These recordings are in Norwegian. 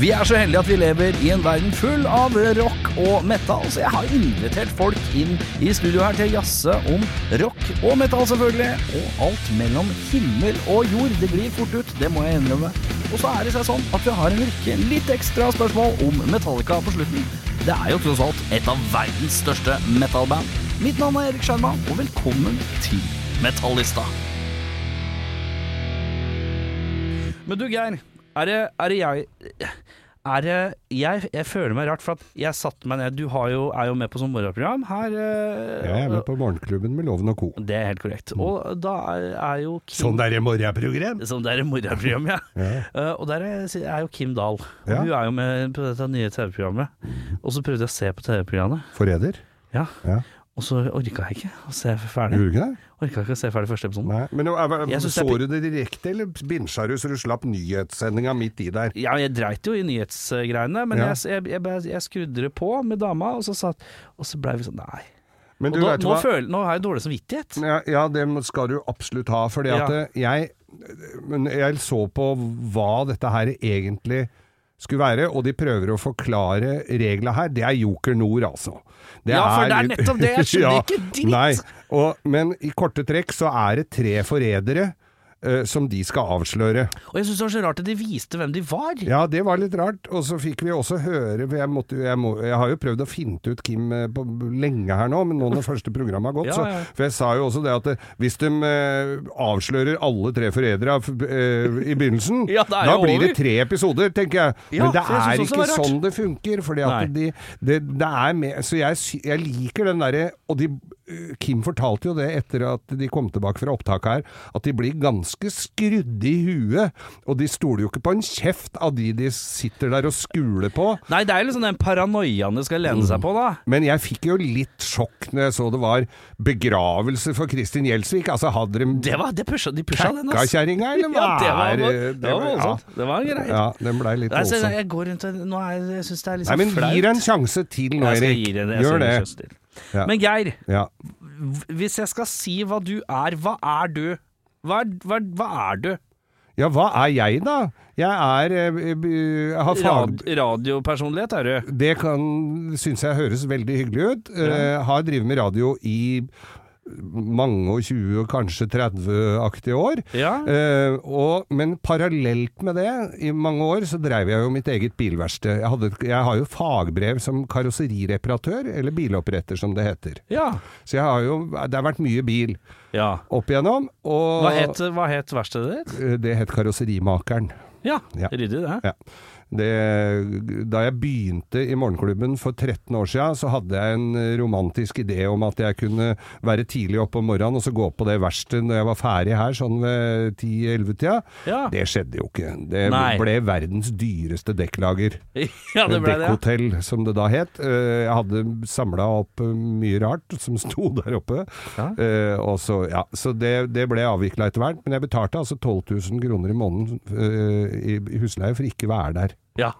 Vi er så heldige at vi lever i en verden full av rock og metal, så jeg har invitert folk inn i studio her til å jazze om rock og metal, selvfølgelig. Og alt mellom himmel og jord. Det glir fort ut, det må jeg innrømme. Og så er det seg sånn at vi har en rekke litt ekstra spørsmål om Metallica på slutten. Det er jo tross alt et av verdens største metalband. Mitt navn er Erik Skjerma, og velkommen til Metallista. Men du, Geir. Er det, er det jeg er det, jeg, jeg føler meg rart, for at jeg satte meg ned Du har jo, er jo med på sånn morgenprogram her. eh, Jeg er med på Morgenklubben med Loven og Co. Det er helt korrekt. Og da er, er jo Kim Sånn derre morgenprogram! Sånn der morgenprogram, ja. Ja. Uh, og der er, er jo Kim Dahl. Og Ja. Hun er jo med på dette nye TV-programmet. Og så prøvde jeg å se på TV-programmet, Forræder? ja. Ja. Og så orka jeg ikke å se ferdig. Gjorde du ikke det? Orka ikke å se ferdig første episoden. Nei. Men er- er- Jeg så du det direkte, eller binsja du så du slapp nyhetssendinga midt i der? Ja, jeg dreit jo i nyhetsgreiene, men Ja. jeg, jeg, jeg, jeg skrudde det på med dama, og så, satt, og så blei vi sånn Nei. Men du da, vet nå, hva? føler, nå har jeg dårlig samvittighet. Ja, ja, det skal du absolutt ha. Fordi at Ja. eh, jeg jeg så på hva dette her egentlig skulle være, og de prøver å forklare reglene her. Det er Joker Nord, altså. Det Ja, for det er nettopp det. Jeg skjønner Ja, ikke dritt. Nei, og, men i korte trekk så er det tre forrædere eh, som de skal avsløre. Og jeg syns det var så rart at de viste hvem de var. Ja, det var litt rart. Og så fikk vi også høre jeg, måtte, jeg, må, jeg har jo prøvd å finne ut Kim eh, på, lenge her nå, men nå når første programmet har gått, Ja, så. For jeg sa jo også det at eh, hvis de uh, avslører alle tre forrædere uh, i begynnelsen, Ja, da blir blir det tre episoder, tenker jeg. Ja, men det jeg er ikke det sånn det funker. Fordi at de, det, det er med, Så jeg, jeg liker den derre Og de, Kim fortalte jo det etter at de kom tilbake fra opptaket her, at de blir ganske skrudde i huet. Og de stoler jo ikke på en kjeft av de de sitter der og skuler på. Nei, det er jo liksom den paranoiaen de skal lene seg på, da. Men jeg fikk jo litt sjokk når jeg så det var begravelse for Kristin Gjelsvik. Altså, hadde de Det var, det pusha, de pusha den, altså. kjerringa, eller hva Ja, det var, er det var voldsomt. Det var greit. Ja, den blei litt Nei, voldsom. jeg går rundt og Nå er jeg, syns det er litt Nei, sånn men flaut. gi det en sjanse til nå, Erik. gi det, Gjør det. Ja. Men Geir, Ja. hvis jeg skal si hva du er, hva er du? Hva er, hva, hva er du? ja, hva er jeg da? Jeg er eh, Jeg har fag... Rad, radiopersonlighet er du. Det kan, syns jeg høres veldig hyggelig ut. Eh, har drevet med radio i mange og 20, og kanskje 30-aktige år. Ja. Eh, og, men parallelt med det, i mange år, så dreiv jeg jo mitt eget bilverksted. Jeg, hadde, jeg har jo fagbrev som karosserireparatør, eller biloppretter som det heter. ja. Så jeg har jo, det har vært mye bil ja. opp igjennom, og Hva het, hva het verkstedet ditt? eh, det het Karosserimakeren. Ja, Ja. ryddig det. Ja. Det, da jeg begynte i Morgenklubben for 13 år siden, så hadde jeg en eh, romantisk idé om at jeg kunne være tidlig oppe om morgenen og så gå på det verkstedet når jeg var ferdig her, sånn ved 10-11-tida. Ja. Det skjedde jo ikke. Det Nei. ble verdens dyreste dekklager. ja, det ble det. ja. Som det da het. Eh, Jeg hadde samla opp eh, mye rart som sto der oppe. Ja. Og så, ja, så det, det ble avvikla etter hvert. Men jeg betalte altså 12 000 kroner i måneden i i husleie for ikke å være der. Ja.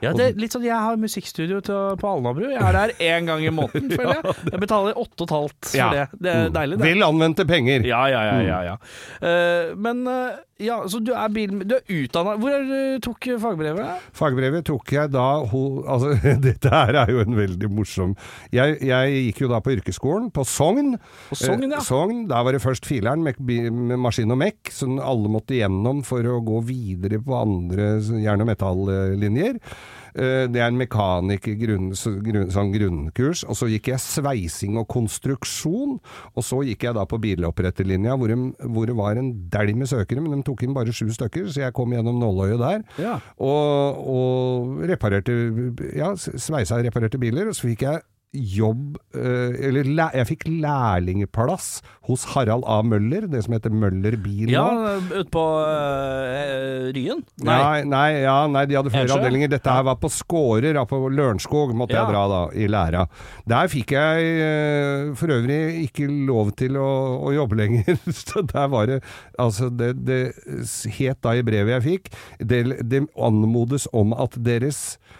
Ja, det er litt sånn, Jeg har musikkstudio til, på Alnabru. Jeg er der én gang i måneden, føler jeg. Jeg betaler 8,5 for Ja. det. Det er deilig, det. Vel anvendte penger! Ja, ja, ja. ja, ja. Uh, men eh, ja, så du er, bil, du er utdanna Hvor er du tok fagbrevet? Fagbrevet tok jeg da Altså, dette her er jo en veldig morsom jeg, jeg gikk jo da på yrkesskolen på Sogn. På Sogn, ja. Eh, Sogn. Der var det først fileren med, med maskin og mekk, som alle måtte gjennom for å gå videre på andre jern- og metallinjer. Eh, Det er en mekaniker, grunn, grunn, sånn grunnkurs. Og så gikk jeg sveising og konstruksjon. Og så gikk jeg da på biloppretterlinja, hvor, de, hvor det var en dælj med søkere, men de tok inn bare sju stykker, så jeg kom gjennom nåløyet der. Ja. Og, og reparerte Ja, sveisa og reparerte biler. Og så fikk jeg jobb eh, Eller jeg fikk lærlingplass hos Harald A. Møller, det som heter Møller Bil Ja, nå. ute på øh, Ryen? Nei. Nei, nei, ja, nei, de hadde flere Ensjø? avdelinger. Dette her var på Skårer, på Lørenskog måtte Ja. jeg dra da, i læra. Der fikk jeg eh, for øvrig ikke lov til å, å jobbe lenger. Så der var det Altså, det, det het da i brevet jeg fikk, det, det anmodes om at deres eh,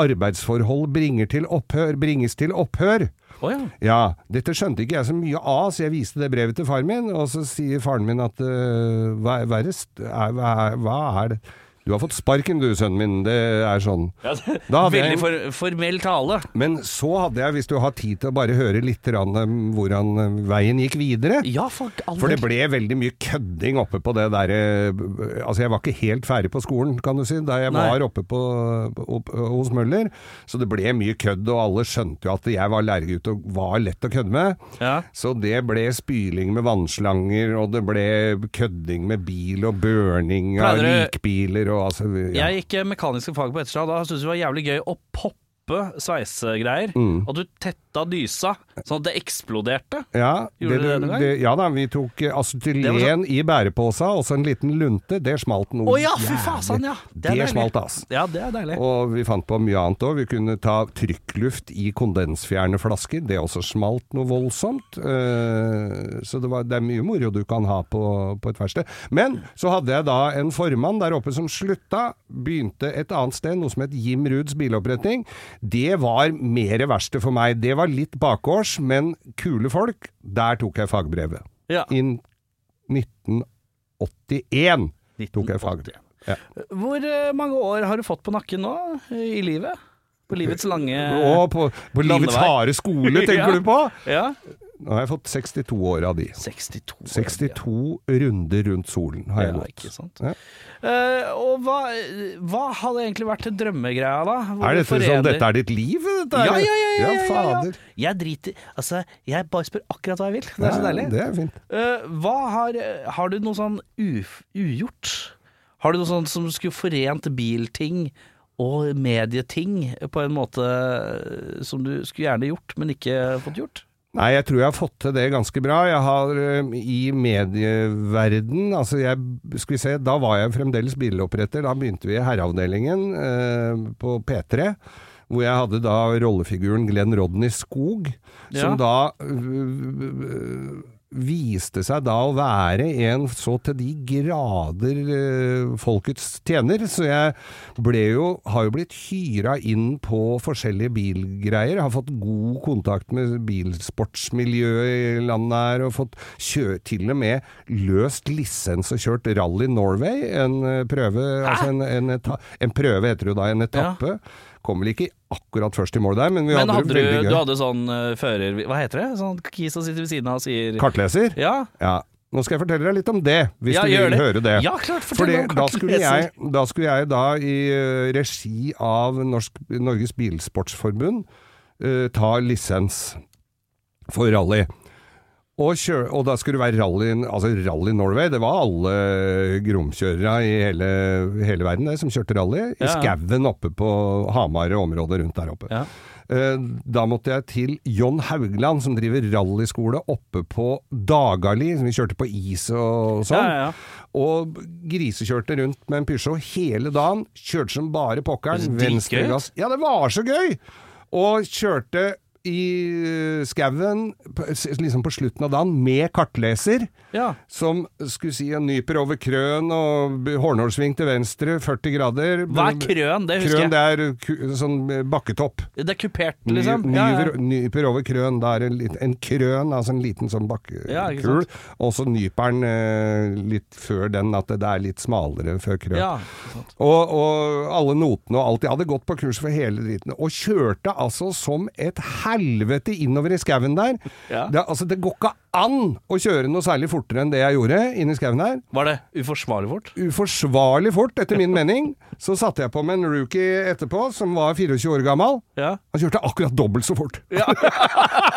arbeidsforhold bringer til opphør, bringes til opphør. Oh, ja. Ja, dette skjønte ikke jeg så mye av, så jeg viste det brevet til faren min, og så sier faren min at uh, hva, er, hva, er, hva er det? Du har fått sparken du, sønnen min. Det er sånn. Ja, det- Veldig for, formell tale. Men så hadde jeg, hvis du har tid til å bare høre litt grann, um, hvordan um, veien gikk videre Ja, for aldri. For det ble veldig mye kødding oppe på det derre Altså, jeg var ikke helt ferdig på skolen, kan du si, da jeg Nei. var oppe på, opp, hos Møller. Så det ble mye kødd, og alle skjønte jo at jeg var lærergutt og var lett å kødde med. Ja. Så det ble spyling med vannslanger, og det ble kødding med bil og burning av likbiler og altså ja. Jeg gikk mekaniske fag på Etterstad, da syntes jeg det var jævlig gøy å poppe sveisegreier. Mm. Og du tetta dysa sånn at det eksploderte. Ja, Gjorde det, du det det, ja da, vi tok acetylen Det acetylen i bærepåsa, og så en liten lunte. Det smalt noe Å ja, fy fasan, ja. Det, det smalt, ass. Ja, det er deilig. Og vi fant på mye annet òg. Vi kunne ta trykkluft i kondensfjerne flasker. Det også smalt noe voldsomt. Uh, Så det, var, det er mye moro du kan ha på, på et verksted. Men så hadde jeg da en formann der oppe som slutta. Begynte et annet sted, noe som het Jim Ruds biloppretning. Det var mer verste for meg. Det var litt bakgårds, men kule folk. Der tok jeg fagbrevet. Ja. I 1981 tok jeg 1980. fagbrev. Ja. Hvor eh, mange år har du fått på nakken nå eh, i livet? På livets lange Å, på, på livets harde skole, tenker Ja. du på? Ja. Nå har jeg fått 62 år av de. 62 62 ja. runder rundt solen har jeg gått. Ja. uh, og hva, hva hadde egentlig vært drømmegreia, da? Hvor Er det dette sånn dette er ditt liv? Dette Ja, ja, ja, ja, ja, ja. fader. Jeg driter Altså, jeg bare spør akkurat hva jeg vil. Det er så deilig. Det er fint. Uh, hva har, har du noe sånn uf, ugjort? Har du noe sånn som skulle forent bilting og medieting på en måte som du skulle gjerne gjort, men ikke fått gjort? Nei, jeg tror jeg har fått til det ganske bra. Jeg har eh, i medieverden Altså, jeg Skal vi se, da var jeg fremdeles biloppretter. Da begynte vi i herreavdelingen eh, på P3. Hvor jeg hadde da rollefiguren Glenn Rodney Skog, som Ja. da øh, viste seg da å være en så til de grader øh, folkets tjener. Så jeg ble jo, har jo blitt hyra inn på forskjellige bilgreier. Har fått god kontakt med bilsportsmiljøet i landet her, og fått kjø, til og med løst lisens og kjørt Rally Norway. En øh, prøve, altså en, en, en prøve heter det da, en etappe. Kom vel ikke akkurat først i mål der, men vi Men hadde hadde det du, veldig du gøy. hadde sånn uh, fører... Hva heter det? Sånn kis som sitter ved siden av og sier Kartleser? Ja, Ja. Nå skal jeg fortelle deg litt om det, hvis Ja, du vil det. høre det. Ja, klart, Fordi da skulle, jeg, da skulle jeg da i eh, regi av Norsk, Norges Bilsportsforbund uh, ta lisens for rally. Og, kjør, og da skulle det være rally, altså rally Norway. Det var alle gromkjørere i hele, hele verden det, som kjørte rally. I Ja. skauen oppe på Hamar og området rundt der oppe. Ja. Eh, Da måtte jeg til John Haugland, som driver rallyskole oppe på Dagali, som vi kjørte på is og sånn. ja, ja. Og grisekjørte rundt med en Peugeot hele dagen. Kjørte som bare pokkeren. Er Venstregass. Ja, det var så gøy! Og kjørte i eh, skauen, liksom på slutten av dagen, med kartleser. ja. Som skulle si en nyper over krøn og Hornålsving til venstre, 40 grader. Hva er krøn? Det husker Krøn, jeg. det er sånn eh, bakketopp. Det er kupert, Ny- liksom? Ja, ja. Nyper, nyper over krøn. Da er en, en krøn, altså en liten sånn Ja, bakkekul. og så nyper den eh, litt før den, at det, det er litt smalere før krøn. ja. Og, og alle notene og alt. Jeg hadde gått på kurs for hele driten. Og kjørte altså som et helvete innover i skauen der. Ja. Det, altså, det går ikke an å kjøre noe særlig fortere enn det jeg gjorde inni skauen her. Var det uforsvarlig fort? Uforsvarlig fort, etter min mening. Så satte jeg på med en rookie etterpå, som var 24 år gammel. Ja. Han kjørte akkurat dobbelt så fort. Ja,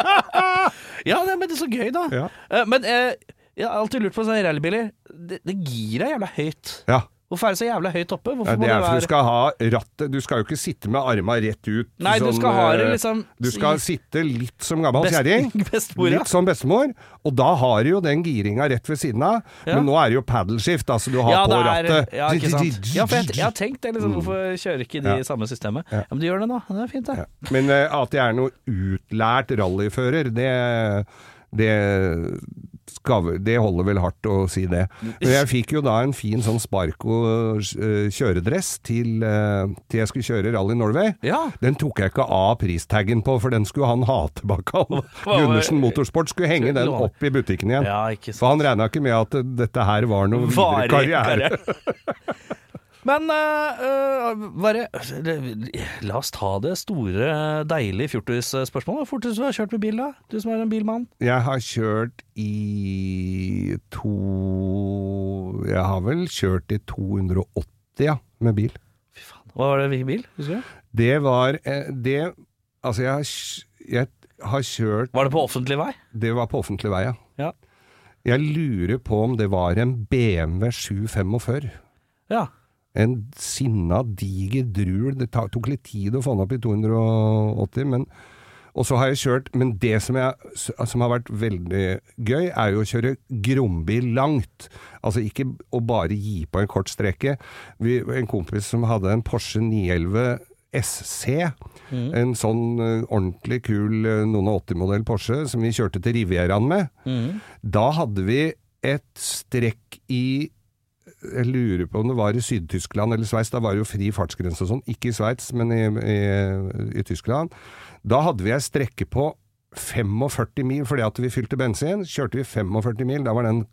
ja men det er så gøy, da. Ja. Eh, men eh, jeg har alltid lurt på sånne rallybiler. Det, det giret er jævla høyt. Ja. Hvorfor er det så jævla høyt oppe? Hvorfor Ja, det er for du skal ha rattet Du skal jo ikke sitte med arma rett ut. Nei, du skal ha det eh, liksom Du skal sitte litt som gammel kjerring. Litt som bestemor. Og da har du jo den giringa rett ved siden av. Ja. Men nå er det jo paddleskift, altså du har ja, på er, rattet. ja, ikke sant. Ja, for jeg, jeg har tenkt det, liksom, hvorfor kjører ikke de Mm. Samme systemet? Ja. Men de gjør det nå, det er fint det. Men uh, at jeg er noe utlært rallyfører, det, det, skal, det holder vel hardt å si det. Men jeg fikk jo da en fin sånn Sparco eh, kjøredress til, eh, til jeg skulle kjøre Rally Norway. Ja. Den tok jeg ikke av pristaggen på, for den skulle han ha tilbake. Gundersen Motorsport skulle henge den opp i butikken igjen. Ja, ikke sant. For han regna ikke med at dette her var noe videre karriere. Men øh, bare La oss ta det store, deilige fjortisspørsmålet. Hvor fort du har kjørt med bil, da? Du som er en bilmann. Jeg har kjørt i to Jeg har vel kjørt i 280, ja, med bil. Fy faen. Hva var det hvilken bil? Husker du? Det var eh, Det Altså, jeg har, jeg har kjørt Var det på offentlig vei? Det var på offentlig vei, ja. Ja. Jeg lurer på om det var en BMW 745. Ja. En sinna, diger drul. Det tok litt tid å få den opp i 280, men og så har jeg kjørt, men det som, jeg, som har vært veldig gøy, er jo å kjøre grombil langt. Altså ikke å bare gi på en kort strekke. Vi, en kompis som hadde en Porsche 911 SC, en sånn eh, ordentlig kul eh, noen og 80-modell Porsche, som vi kjørte til Rivieraen med. Da hadde vi et strekk i jeg lurer på om det var i Syd-Tyskland eller Sveits. Da var det jo fri fartsgrense og sånn. Ikke i Sveits, men i, i, i Tyskland. Da hadde vi ei strekke på 45 mil fordi at vi fylte bensin. Kjørte vi 45 mil, da var den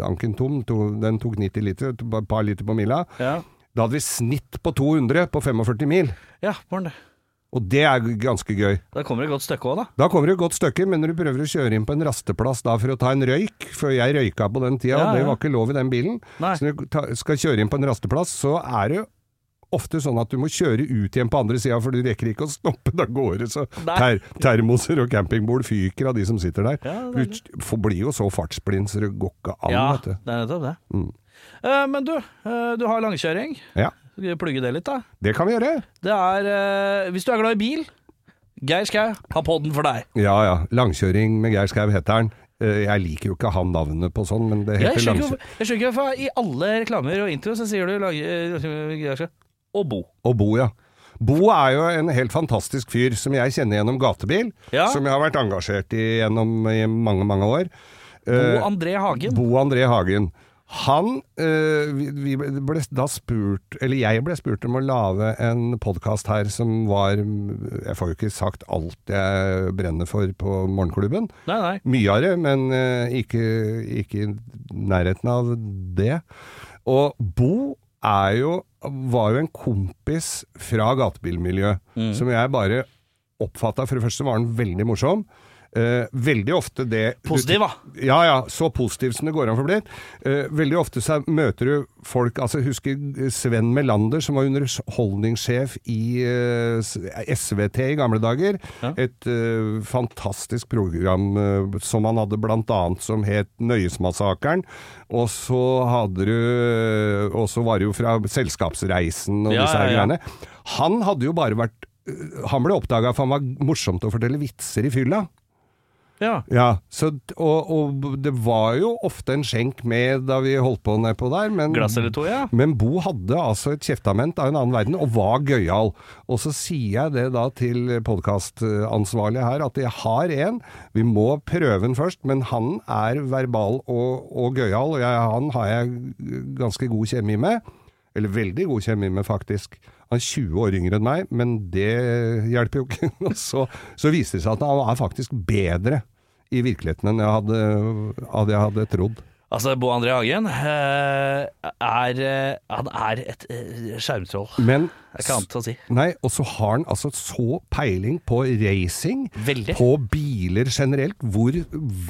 tanken tom. To, den tok 90 liter, et par liter på mila. Ja, Da hadde vi snitt på 200 på 45 mil. ja var det. Og det er ganske gøy. Da kommer det et godt stykke òg, da. Da kommer det et godt stykke, men når du prøver å kjøre inn på en rasteplass da for å ta en røyk, for jeg røyka på den tida, Ja, og det ja. var ikke lov i den bilen, Nei. så når du ta, skal kjøre inn på en rasteplass, så er det ofte sånn at du må kjøre ut igjen på andre sida, for du rekker ikke å stoppe da går det, så ter, termoser og campingbord fyker av de som sitter der. Ja, du blir jo så fartsblind så det går ikke an, Ja, vet du. det er nettopp det. Mm. Uh, men du, uh, du har langkjøring. Ja, plugge det litt, da? det kan vi gjøre. Det er eh, Hvis du er glad i bil, Geir Skau har podden for deg. Ja ja, langkjøring med Geir Skau heter han. Eh, Jeg liker jo ikke han navnet på sånn, men det Jeg heter skjønner ikke langkjøring. hvorfor- jeg skjønner ikke hvorfor i alle reklamer og intro så sier du eh, Geir Skau og Bo. Og Bo, ja. Bo er jo en helt fantastisk fyr som jeg kjenner gjennom gatebil, Ja. som jeg har vært engasjert i gjennom i mange, mange år. Bo Eh, André Hagen. Bo André Hagen. Han eh, vi, ble da spurt, eller jeg ble spurt om å lage en podkast her som var Jeg får jo ikke sagt alt jeg brenner for på Morgenklubben. Nei, nei. Mye av det, men eh, ikke, ikke i nærheten av det. Og Bo er jo, var jo en kompis fra gatebilmiljøet, Mm. som jeg bare oppfatta For det første var han veldig morsom. Eh, veldig ofte det Positiv, da. Ja ja, så positiv som det går an for å bli. Eh, veldig ofte så møter du folk altså Husker Sven Melander, som var underholdningssjef i eh, SVT i gamle dager. Ja. Et fantastisk program som han hadde annet som het Nøyesmassakren. Og så hadde du Og så var det jo fra Selskapsreisen og Ja, disse her ja, greiene. Han hadde jo bare vært Han ble oppdaga for han var morsomt å fortelle vitser i fylla. Ja. Ja, så, og, og det var jo ofte en skjenk med da vi holdt på nedpå der, men, Glass eller to, ja. men Bo hadde altså et kjeftament av en annen verden, og var gøyal. Og så sier jeg det da til podkastansvarlig her, at jeg har en, vi må prøve den først, men han er verbal og, og gøyal, og jeg, han har jeg ganske god kjemi med. Eller veldig god kjemi med, faktisk. Han er 20 år yngre enn meg, men det hjelper jo ikke. Så, så viste det seg at han er faktisk bedre i virkeligheten enn jeg hadde, hadde, jeg hadde trodd. Altså, Bo André Hagen eh, er eh, Han er et eh, skjermtroll. Men ikke annet å si. Nei, og så har han altså så peiling på racing, Veldig. på biler generelt, hvor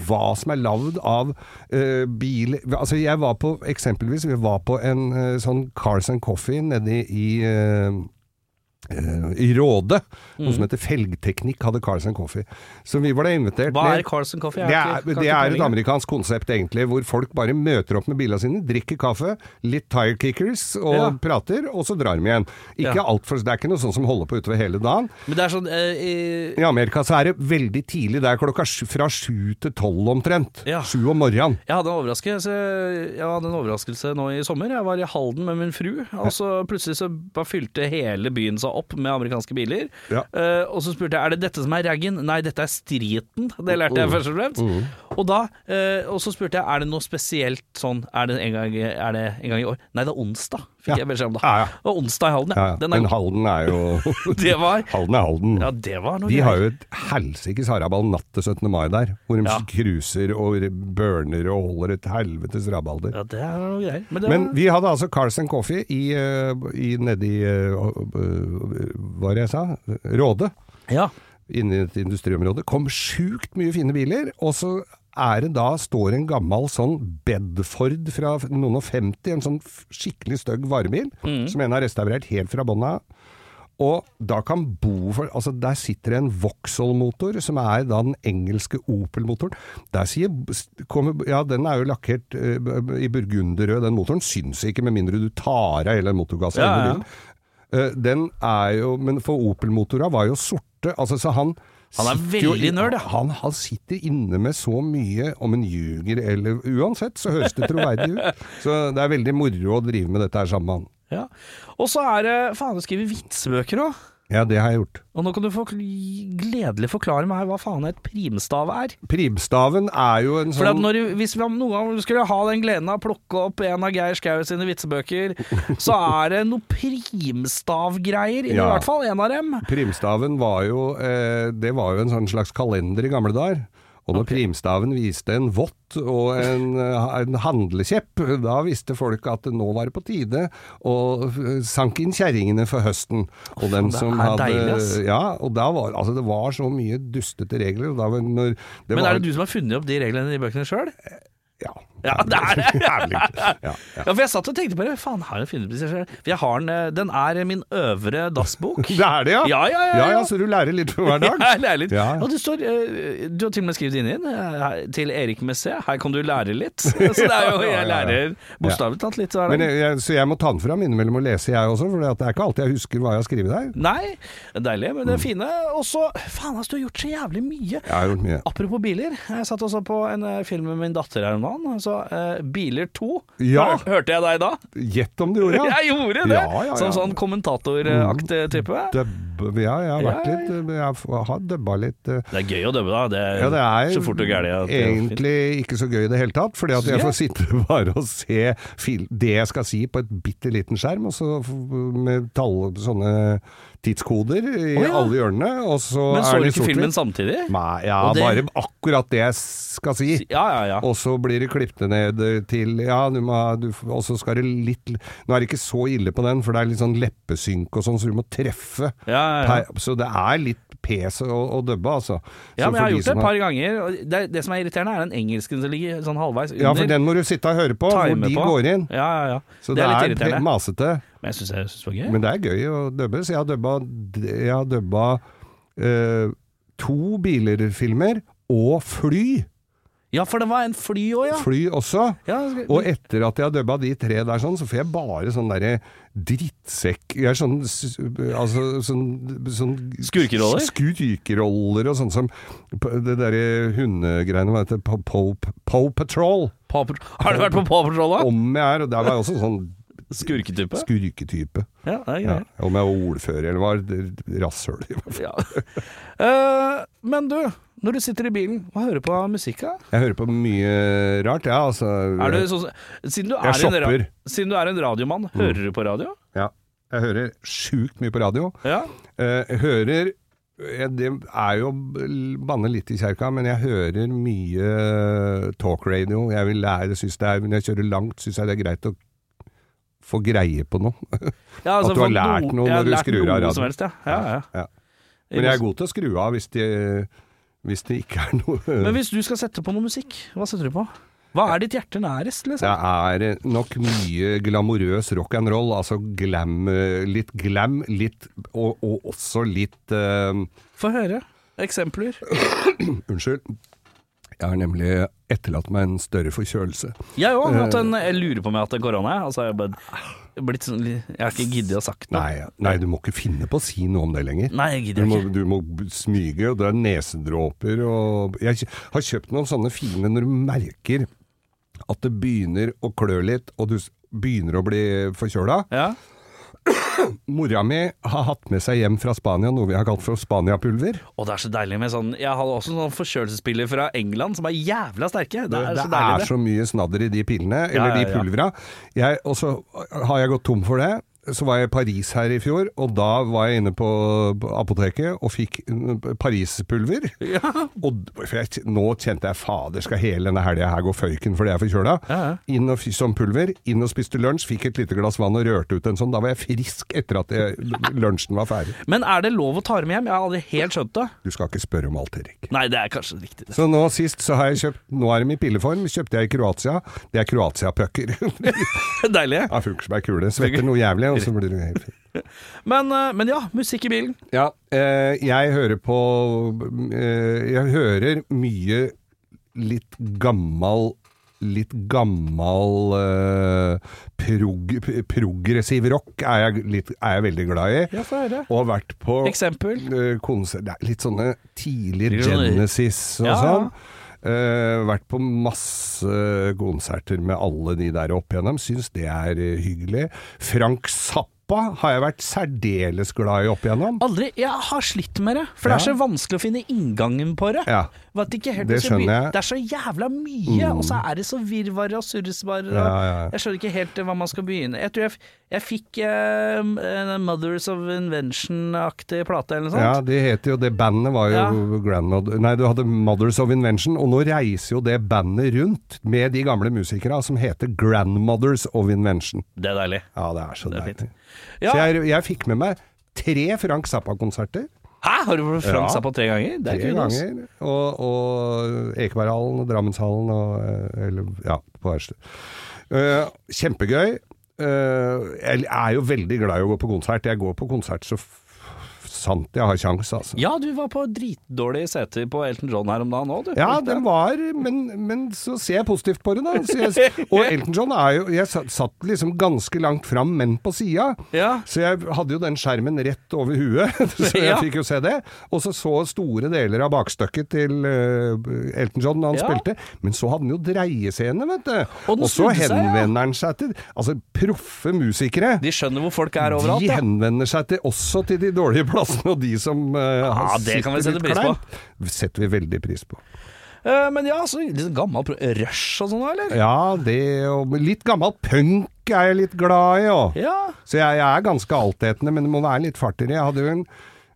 hva som er lagd av eh, bil Altså, jeg var på eksempelvis Vi var på en eh, sånn Cars and Coffee nede i, uh, eh, i Råde. Noe Mm. som heter Felgteknikk hadde Carlsen Coffee. Så vi ble invitert Hva er Carlsen Coffee? Det er, det er et amerikansk konsept egentlig, hvor folk bare møter opp med bilene sine, drikker kaffe, litt tire kickers og Ja. prater, og så drar de igjen. Ikke Ja. alt for, Det er ikke noe sånt som holder på utover hele dagen. Men det er sånn eh, i- I Amerika så er det veldig tidlig, det er klokka fra sju til tolv omtrent. Ja. Om morgenen. Jeg hadde, jeg hadde en overraskelse nå i sommer. Jeg var i Halden med min fru, og så plutselig så bare fylte hele byen seg opp med amerikanske biler. Ja. Uh, og så spurte jeg er det dette som er raggen. Nei, dette er streeten. Det lærte jeg først og fremst. Og, da, uh, og så spurte jeg er det noe spesielt sånn Er det en gang, er det en gang i år? Nei, det er onsdag, fikk jeg beskjed om da. Ja, ja. Og onsdag i Halden, Ja. Den er Men god. Halden er jo Det var Halden er Halden. Ja, det var noe De greier. har jo et helsikes haraball natt til 17. mai der, hvor de Ja. cruiser og burner og holder et helvetes rabalder. Ja, det er noe greier. Men det Men var, vi hadde altså Carlsen Coffee i, eh, i nedi uh, Hva var det jeg sa? Råde. ja. Inne i et industriområde. Kom sjukt mye fine biler. Og så er det da står en gammel sånn Bedford fra noen og 50, en sånn skikkelig stygg varebil, som en har restaurert helt fra bånn av. Og da kan bo for Altså, der sitter det en Vauxhall-motor, som er da den engelske Opel-motoren. Der sier kommer, Ja, den er jo lakkert uh, i burgunderrød, den motoren. Syns ikke, med mindre du tar av hele motorgassen. Ja, ja. Eh, Den er jo Men for Opel-motora var jo sorte. Altså, så han Han er veldig nerd, ja. Han, han sitter inne med så mye om en ljuger eller Uansett så høres det troverdig ut. Så det er veldig moro å drive med dette her sammen med han. ja. Og så er det Faen, du skriver vitsebøker òg. Ja, det har jeg gjort. Og nå kan du få gledelig forklare meg hva faen et primstav er. Primstaven er jo en For sånn når, hvis vi noen gang skulle ha den gleden av å plukke opp en av Geir Skau sine vitsebøker, så er det noe primstavgreier, i Ja. hvert fall en av dem. Primstaven var jo eh, Det var jo en sånn slags kalender i gamle dager. Og når primstaven viste en vott og en, eh, en handlekjepp, da visste folk at nå var det på tide å eh, sanke inn kjerringene for høsten. Og dem det som hadde deilig. Ja, og da var altså det var så mye dustete regler. Da var, det Men var, er det du som har funnet opp de reglene i bøkene sjøl? Ja, Ja, det er det! Jævlig. Ja, ja. For jeg satt og tenkte på det. Faen, har jeg funnet på selv? For jeg har den, eh, den er min øvre dassbok. Det er det, ja? Ja, ja, ja, ja, ja. Så du lærer litt for hver dag? Ja, jeg lærer litt. Og det står eh, Du har til og med skrevet inn inn eh, til Erik Messé. Her kan du lære litt. Så det er jo Jeg lærer bokstavelig talt litt hver dag. jeg, så jeg må ta den fram innimellom og lese, jeg også, for det er ikke alltid jeg husker hva jeg har skrevet der. Nei, deilig, men Mm. det er fine. Og så Faen, altså, du har gjort så jævlig mye. Jeg har gjort mye. Apropos biler. Jeg satt også på en film med min datter her om dagen. Altså, eh, Biler 2. Ja. Hør- Hørte jeg deg da? Gjett om du gjorde det? Jeg gjorde det! Ja, ja, ja. Som sånn kommentatoraktig type. Dub, ja, jeg har vært Ja, litt Jeg har dubba litt. eh. Det er gøy å dubbe, da. Det er, Ja, det er så fort og er egentlig ikke så gøy i det hele tatt, fordi at jeg får sitte bare og se fil det jeg skal si på et bitte liten skjerm, og så med tall, sånne tidskoder i oh, ja. alle hjørnene, og så Men så er du ikke filmen samtidig? Nei, ja, det- bare akkurat det jeg skal si. Ja, ja, ja. Og så blir det klippet ned til Ja, du må du, Og så skal det litt Nå er det ikke så ille på den, for det er litt sånn leppesynk og sånn, så du må treffe. Ja, ja, ja. Så det er litt pes å, å dubbe, altså. Ja, Så men jeg har gjort det et par ganger. Det, det som er irriterende, er den engelsken som ligger sånn halvveis under. Ja, for den må du sitte og høre på, hvor de på. går inn. Ja, ja, ja. Så det det, er litt er, masete. Men jeg syns det var gøy. Men det er gøy å dubbe, så jeg har dubba, jeg har dubba eh, to biler-filmer og fly. Ja, for det var en fly òg, ja. Fly også. ja skal- Og etter at jeg har dubba de tre der sånn, så får jeg bare sånn derre drittsekk Jeg er sånn Altså sånn, sånn Skurkeroller? Skurkeroller og sånn som Det derre hundegreiene hva heter det? Po- Po Po Patrol. Paw Patrol- Har du vært på Paw Patrol, da? Om jeg er, og der var jeg også sånn Skurketype? skurketype. Ja, det er Ja. Om jeg var ordfører eller var rasshøl. Ja. Uh, men du, når du sitter i bilen, hva hører på musikk? da? Jeg hører på mye rart, ja. Altså, Er du så, siden, du er Jeg en, shopper. siden du er en radiomann, hører du på radio? ja. Jeg hører sjukt mye på radio. Ja. Eh, Jeg hører Det er jo å banne litt i kjerka, men jeg hører mye talkradio. Jeg vil lære, synes det er, Når jeg kjører langt, syns jeg det er greit å få greie på noe. Ja, altså, At du har lært noe når du skrur av radioen. Helst, ja. Ja, ja. Ja. Men jeg er god til å skru av hvis det, hvis det ikke er noe Men hvis du skal sette på noe musikk, hva setter du på? Hva er ditt hjerte nærest, liksom? Det er eh, nok mye glamorøs rock and roll, altså glam, eh, litt glam, litt, og, og også litt uh... Få høre. Eksempler. Unnskyld. Jeg har nemlig etterlatt meg en større forkjølelse. Jeg òg. Jeg lurer på om jeg har hatt en korona. Altså, jeg, bare blitt sånn, jeg har ikke giddet å sagt noe. Nei, nei, du må ikke finne på å si noe om det lenger. Nei, jeg Du gidder må, ikke. du må smyge, og det er nesedråper og Jeg har kjøpt noen sånne fine når du merker at det begynner å klø litt, og du begynner å bli forkjøla. Ja. Mora mi har hatt med seg hjem fra Spania noe vi har kalt for Spania-pulver. Og det er så deilig med sånn Jeg hadde også sånn forkjølelsespiller fra England som er jævla sterke. Det er det så deilig, er så mye snadder i de pillene, eller ja, de ja. pulvera. Og så har jeg gått tom for det. Så var jeg i Paris her i fjor, og da var jeg inne på apoteket og fikk uh, Paris-pulver. Ja. Og jeg, nå kjente jeg fader, skal hele denne helga her gå føyken fordi jeg er forkjøla? Ja, ja. Inn og, som pulver, inn og spiste lunsj, fikk et lite glass vann og rørte ut en sånn. Da var jeg frisk etter at lunsjen var ferdig. Men er det lov å ta dem hjem? Jeg har aldri helt skjønt det. Du skal ikke spørre om alt, Erik. Nei, det er kanskje riktig. det. Så nå sist så har jeg kjøpt Nå er de i pilleform. Kjøpte jeg i Kroatia. Det er Kroatia-pucker. Deilig. Ja, funker som ei kule. Svetter noe jævlig, og så blir du helt fin. Men, eh, men ja, musikk i bilen. Ja, eh, jeg hører på eh, Jeg hører mye litt gammal Litt gammal prog, progressiv rock er jeg, litt, er jeg veldig glad i. Ja, få høre. Og har vært på Eksempel. konsert er Litt sånne tidlige Genesis og Ja, ja. Eh, vært på masse konserter med alle de der opp igjennom. Syns det er eh, hyggelig. Frank Zappa har jeg vært særdeles glad i opp igjennom. Aldri. Jeg har slitt med det, for det er så vanskelig å finne inngangen på det. Ja. Vet ikke helt Det skjønner jeg. Det er så jævla mye, og så er det så virvare og surresvar. Ja, ja. Jeg skjønner ikke helt eh, hva man skal begynne. Jeg tror jeg, jeg fikk eh, en Mothers of Invention-aktig plate eller noe Ja, sånt. det heter jo Det bandet var jo Ja. Grandmother Nei, du hadde Mothers of Invention, og nå reiser jo det bandet rundt med de gamle musikere som heter Grandmothers of Invention. Det er deilig. Ja, det er så Det er fint. Ja. Så jeg, jeg fikk med meg tre Frank Zappa-konserter. Hæ, har du Frank Ja. Zappa tre ganger? Det er Tre kult, ganger. Og, og Ekeberghallen og Drammenshallen og eh, Eller ja, på hvert sted. Eh, kjempegøy. Uh, jeg er jo veldig glad i å gå på konsert. Jeg går på konsert så f sant jeg har kjangs, altså. Ja, du var på dritdårlige seter på Elton John her om dagen òg, du. Ja, den var men, men så ser jeg positivt på det, da. Så jeg, og Elton John er jo Jeg satt, liksom ganske langt fram, men på sida. Ja. Så jeg hadde jo den skjermen rett over huet, så jeg Ja. fikk jo se det. Og så så store deler av bakstykket til eh, Elton John da han Ja. spilte. Men så hadde han jo dreiescene, vet du. Og så henvender han seg til Altså, proffe musikere. De skjønner hvor folk er overalt, de henvender seg til, også til de dårlige plassene, og de som uh, Ja, det kan vi sette pris på. setter vi veldig pris på. Uh, men ja, så litt gammel Rush og sånn, eller? Ja, det og litt gammel punk er jeg litt glad i òg. Ja. Så jeg, jeg er ganske altetende, men det må være litt fart i det. Jeg hadde jo en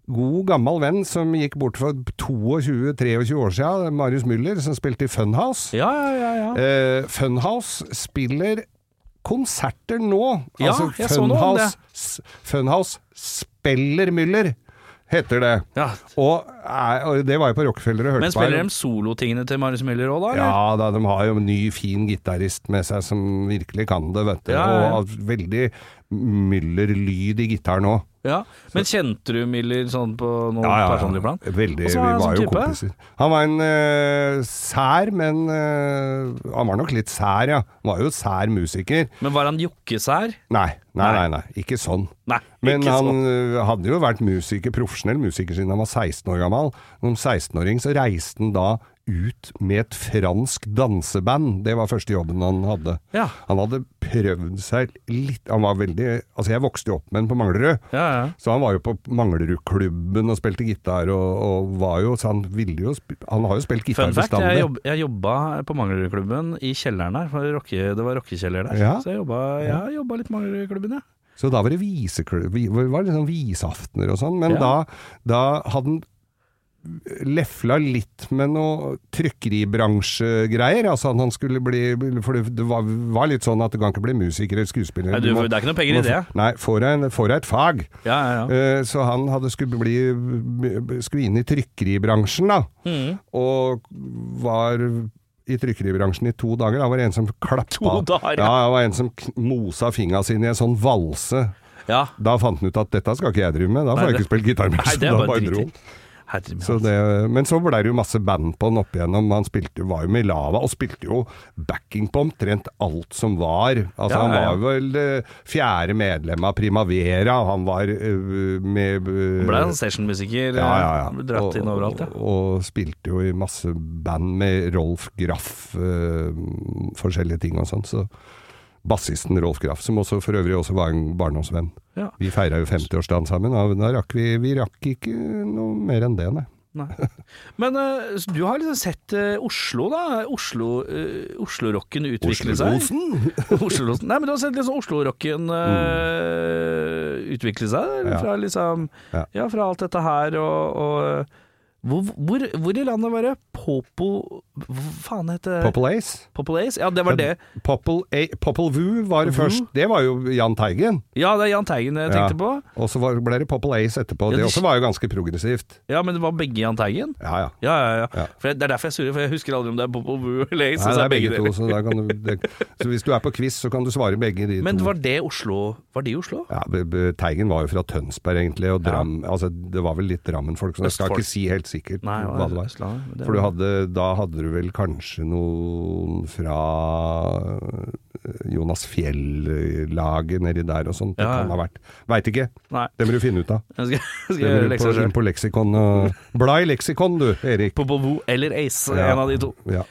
god gammel venn som gikk bort for 22-23 år siden, Marius Müller, som spilte i Funhouse. Ja, ja, ja. ja. Eh, Funhouse spiller konserter nå. Ja, altså jeg så noe om det. Funhouse spiller Müller, heter det. ja. Og, er, og det var jo på Rockefeller og hørte Men på. her. spiller de solotingene til Marius Müller òg, da? eller? Ja da, de har jo en ny, fin gitarist med seg som virkelig kan det, vet du. Ja, ja. Og veldig Müller-lyd i gitaren òg. Ja. Men kjente du Miller sånn på noe personlig plan? Veldig. Vi var sånn jo type? kompiser. Han var en uh, sær, men uh, Han var nok litt sær, ja. Han var jo sær musiker. Men var han jokkesær? Nei, nei, Nei. nei. Ikke sånn. Nei, Men ikke han sånn. eh, hadde jo vært musiker, profesjonell musiker siden han var 16 år gammel. Som 16-åring så reiste han da ut med et fransk danseband. Det var første jobben han hadde. Ja. Han hadde prøvd seg litt Han var veldig Altså, jeg vokste jo opp med han på Manglerud. Ja, ja. Så han var jo på Manglerudklubben og spilte gitar, og, og var jo Så han ville jo Han har jo spilt gitar Fun fact, bestandig. jeg, jobb, jeg jobba på Manglerudklubben i kjelleren der. For rocke, det var rockekjeller der. Så jeg jobba, jeg jobba litt på Manglerudklubben, ja. Så da var det viseklubb, vi- det var liksom viseaftener og sånn, men Ja. da, da hadde han lefla litt med noe trykkeribransjegreier, altså at han skulle bli, for det, det var, var litt sånn at du kan ikke bli musiker eller skuespiller. Nei, du, må- det er ikke noe penger i må i det. Nei, får deg et fag. Ja, ja, ja. Uh, Så han hadde skulle bli skulle inn i trykkeribransjen, da. Mm. Og var i trykkeribransjen i to dager. Da var det en som klappa dager, ja. ja. det var en som mosa fingra sine i en sånn valse. Ja. Da fant han ut at dette skal ikke jeg drive med. Da får Nei, jeg ikke spille gitar mer. Så det da bare bare dro han. Herre Så det, men så ble det jo masse band på han opp igjennom. Han spilte, var jo med i Lava, og spilte jo backing på omtrent alt som var. Altså Ja, Han var vel det fjerde medlem av Primavera. Han var uh, med uh, Han ble en sessionmusiker. ja, ja, ja. dratt og, inn overalt, ja. Og, og spilte jo i masse band med Rolf Graff, uh, forskjellige ting og sånn. Så bassisten Rolf Graff, som også for øvrig også var en barndomsvenn. Ja. Vi feira jo 50-årsdagen sammen, og da rakk vi, vi rakk ikke noe mer enn det, nei. Nei. Men uh, du har liksom sett uh, Oslo, da. Oslo, uh, Oslo-rocken utvikle seg. Oslo-rosen? Nei, men du har sett liksom Oslo-rocken mm. utvikle seg? Ja. Fra liksom Ja. Ja, fra alt dette her og, og hvor, hvor, hvor i landet var det Popo Hva faen heter det? Popple Ace? Popple Ace? Ja, det var det. Popple, A- Popple Vu var det først. Det var jo Jan Teigen. Ja, det er Jahn Teigen jeg tenkte på. Og så ble det Popple Ace etterpå. Ja, Det det også var jo ganske progressivt. Ja, men det var begge Jahn Teigen? Ja, ja. Ja, ja, ja. For det er derfor jeg surrer, for jeg husker aldri om det er Popple Vu eller Ace. Nei, det er begge, begge to, så, kan du, det, så hvis du er på quiz, så kan du svare begge de Men to. var det Oslo Var det i Oslo? Ja, Teigen var jo fra Tønsberg egentlig, og Dram, altså, det var vel litt Drammen-folk, så jeg skal ikke si helt sikkert Nei, hva det var. Men For du hadde, da hadde du vel kanskje noen fra eh, Jonas Fjell-laget nedi der og sånt. Det Ja, kan ha vært. Veit ikke. Nei. Det må du finne ut av. Jeg skal, skal på, inn på leksikon og Bla i leksikon du, Erik. På Bovo eller Ace, Ja. en av de to. Ja.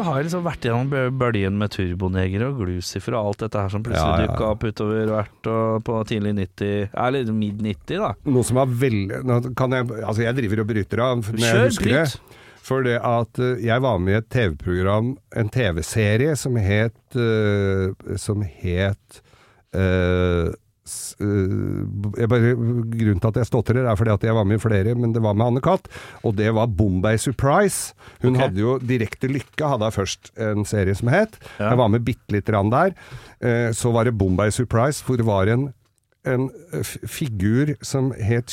Du har liksom vært gjennom bølgen med Turbonegere og Glucifer og alt dette her som plutselig Ja, ja, ja. dukka opp utover hvert og på tidlig 90 Eller mid 90, da. Noe som var veldig nå kan jeg, Altså, jeg driver og bryter av når jeg husker bryt. det. For det at eh, jeg var med i et TV-program, en TV-serie som het eh, Som het jeg bare, grunnen til at jeg stotrer er fordi at jeg var med i flere, men det var med Anne Katt. Og det var Bombay Surprise. Hun okay. hadde jo Direkte lykke, hadde hun først en serie som het. Ja. Jeg var med bitte lite grann der. Eh, Så var det Bombay Surprise, hvor det var en en figur som het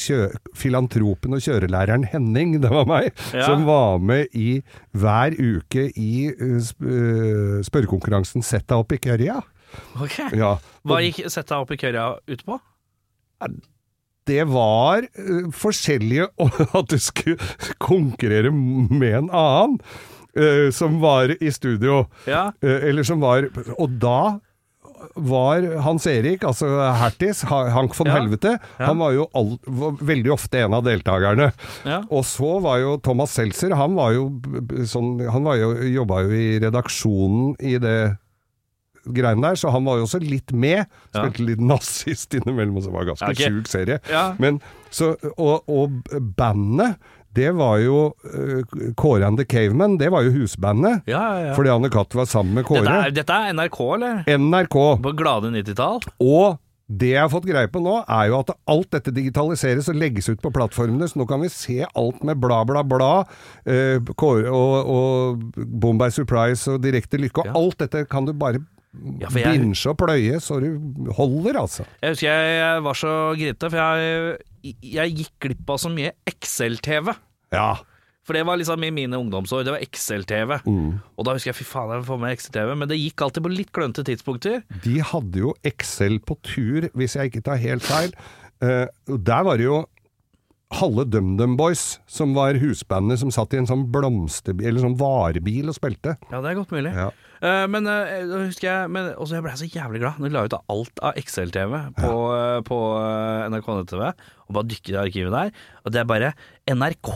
filantropen og kjørelæreren Henning, det var meg, Ja. som var med i hver uke i uh, spørrekonkurransen Sett deg opp i kørja. Ok Ja. Hva gikk Sett deg opp i kørja ut på? det var uh, forskjellige At du skulle konkurrere med en annen uh, som var i studio. Ja. Uh, eller som var Og da var Hans Erik, altså Hertis, Hank von Ja. Helvete, Ja. han var jo all, var veldig ofte en av deltakerne. Ja. Og så var jo Thomas Seltzer, han var jo sånn Han var jo, jobba jo i redaksjonen i det greiene der, så han var jo også litt med. Spilte litt nazist innimellom, og så var det ganske okay. sjuk serie. Men så, og, og bandet, det var jo uh, Kåre and the Caveman, det var jo husbandet. Ja, ja, ja. Fordi Anne Katt var sammen med Kåre. Dette er, dette er NRK, eller? NRK. På glade 90-tall? Og det jeg har fått greie på nå, er jo at alt dette digitaliseres og legges ut på plattformene, så nå kan vi se alt med bla, bla, bla. eh, Kåre og, og Bombay Surprise og Direkte lykke, og alt dette kan du bare Ja, jeg- binge og pløye så du holder, altså. Jeg husker jeg, jeg var så grinete, for jeg, jeg gikk glipp av så mye Excel-TV. Ja. For det var liksom i mine ungdomsår, det var Excel-TV. Mm. Og da husker jeg fy faen, jeg får med Excel-TV, men det gikk alltid på litt klønete tidspunkter. De hadde jo Excel på tur, hvis jeg ikke tar helt feil. Uh, der var det jo Halle DumDum Boys, som var husbandet som satt i en sånn blomsterbil, eller sånn varebil og spilte. Ja, det er godt mulig. Ja. Uh, men uh, husker jeg men, også jeg ble så jævlig glad når de la ut av alt av XL-TV på, eh, på eh, NRK nett-TV, og bare dykket i arkivet der. Og det er bare NRK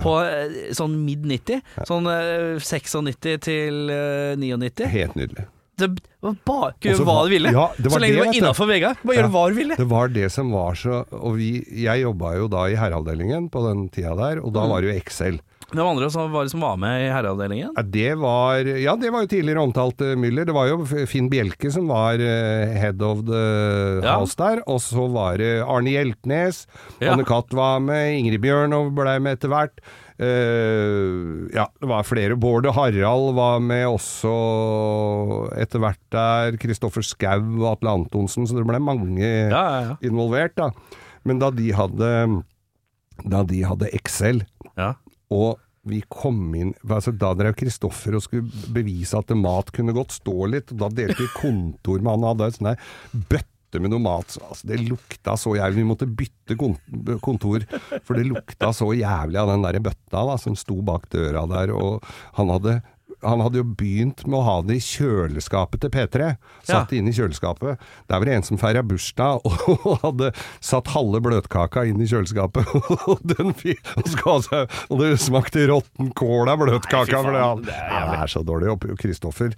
på eh, sånn mid-90. Sånn eh, 96 til eh, 99. Helt nydelig. Det var bare gjøre hva du ville. Ja, det var så lenge det, du var innafor vegga. Bare gjøre Ja. hva du ville. Det var det som var så Og vi, jeg jobba jo da i herreavdelingen på den tida der, og da Mm. var det jo Excel. Hvem andre som var, som var med i herreavdelingen? Ja, det var Ja, det var jo tidligere omtalt uh, Müller. Det var jo Finn Bjelke som var uh, head of the Ja. house der. Og så var det Arne Hjeltnes. Ja. Anne Katt var med. Ingrid Bjørnov blei med etter hvert. Eh, ja, det var flere. Bård og Harald var med også etter hvert der. Kristoffer Skau og Atle Antonsen. Så det ble mange Ja, ja, involvert, da. Men da de hadde da de hadde Excel. Ja. Og vi kom inn altså Da drev Kristoffer og skulle bevise at mat kunne godt stå litt. Og da delte vi kontor med han. Hadde en sånn der bøtte med noe mat. Altså, det lukta så jævlig. Vi måtte bytte kontor, for det lukta så jævlig av den der bøtta da, som sto bak døra der. Og han hadde han hadde jo begynt med å ha det i kjøleskapet til P3. Satt Ja. inn i kjøleskapet. Der var det en som feira bursdag og hadde satt halve bløtkaka inn i kjøleskapet. Og, den, og, det smakte råtten kål av bløtkaka. Nei, det, faen, det er det er så dårlig. Og Kristoffer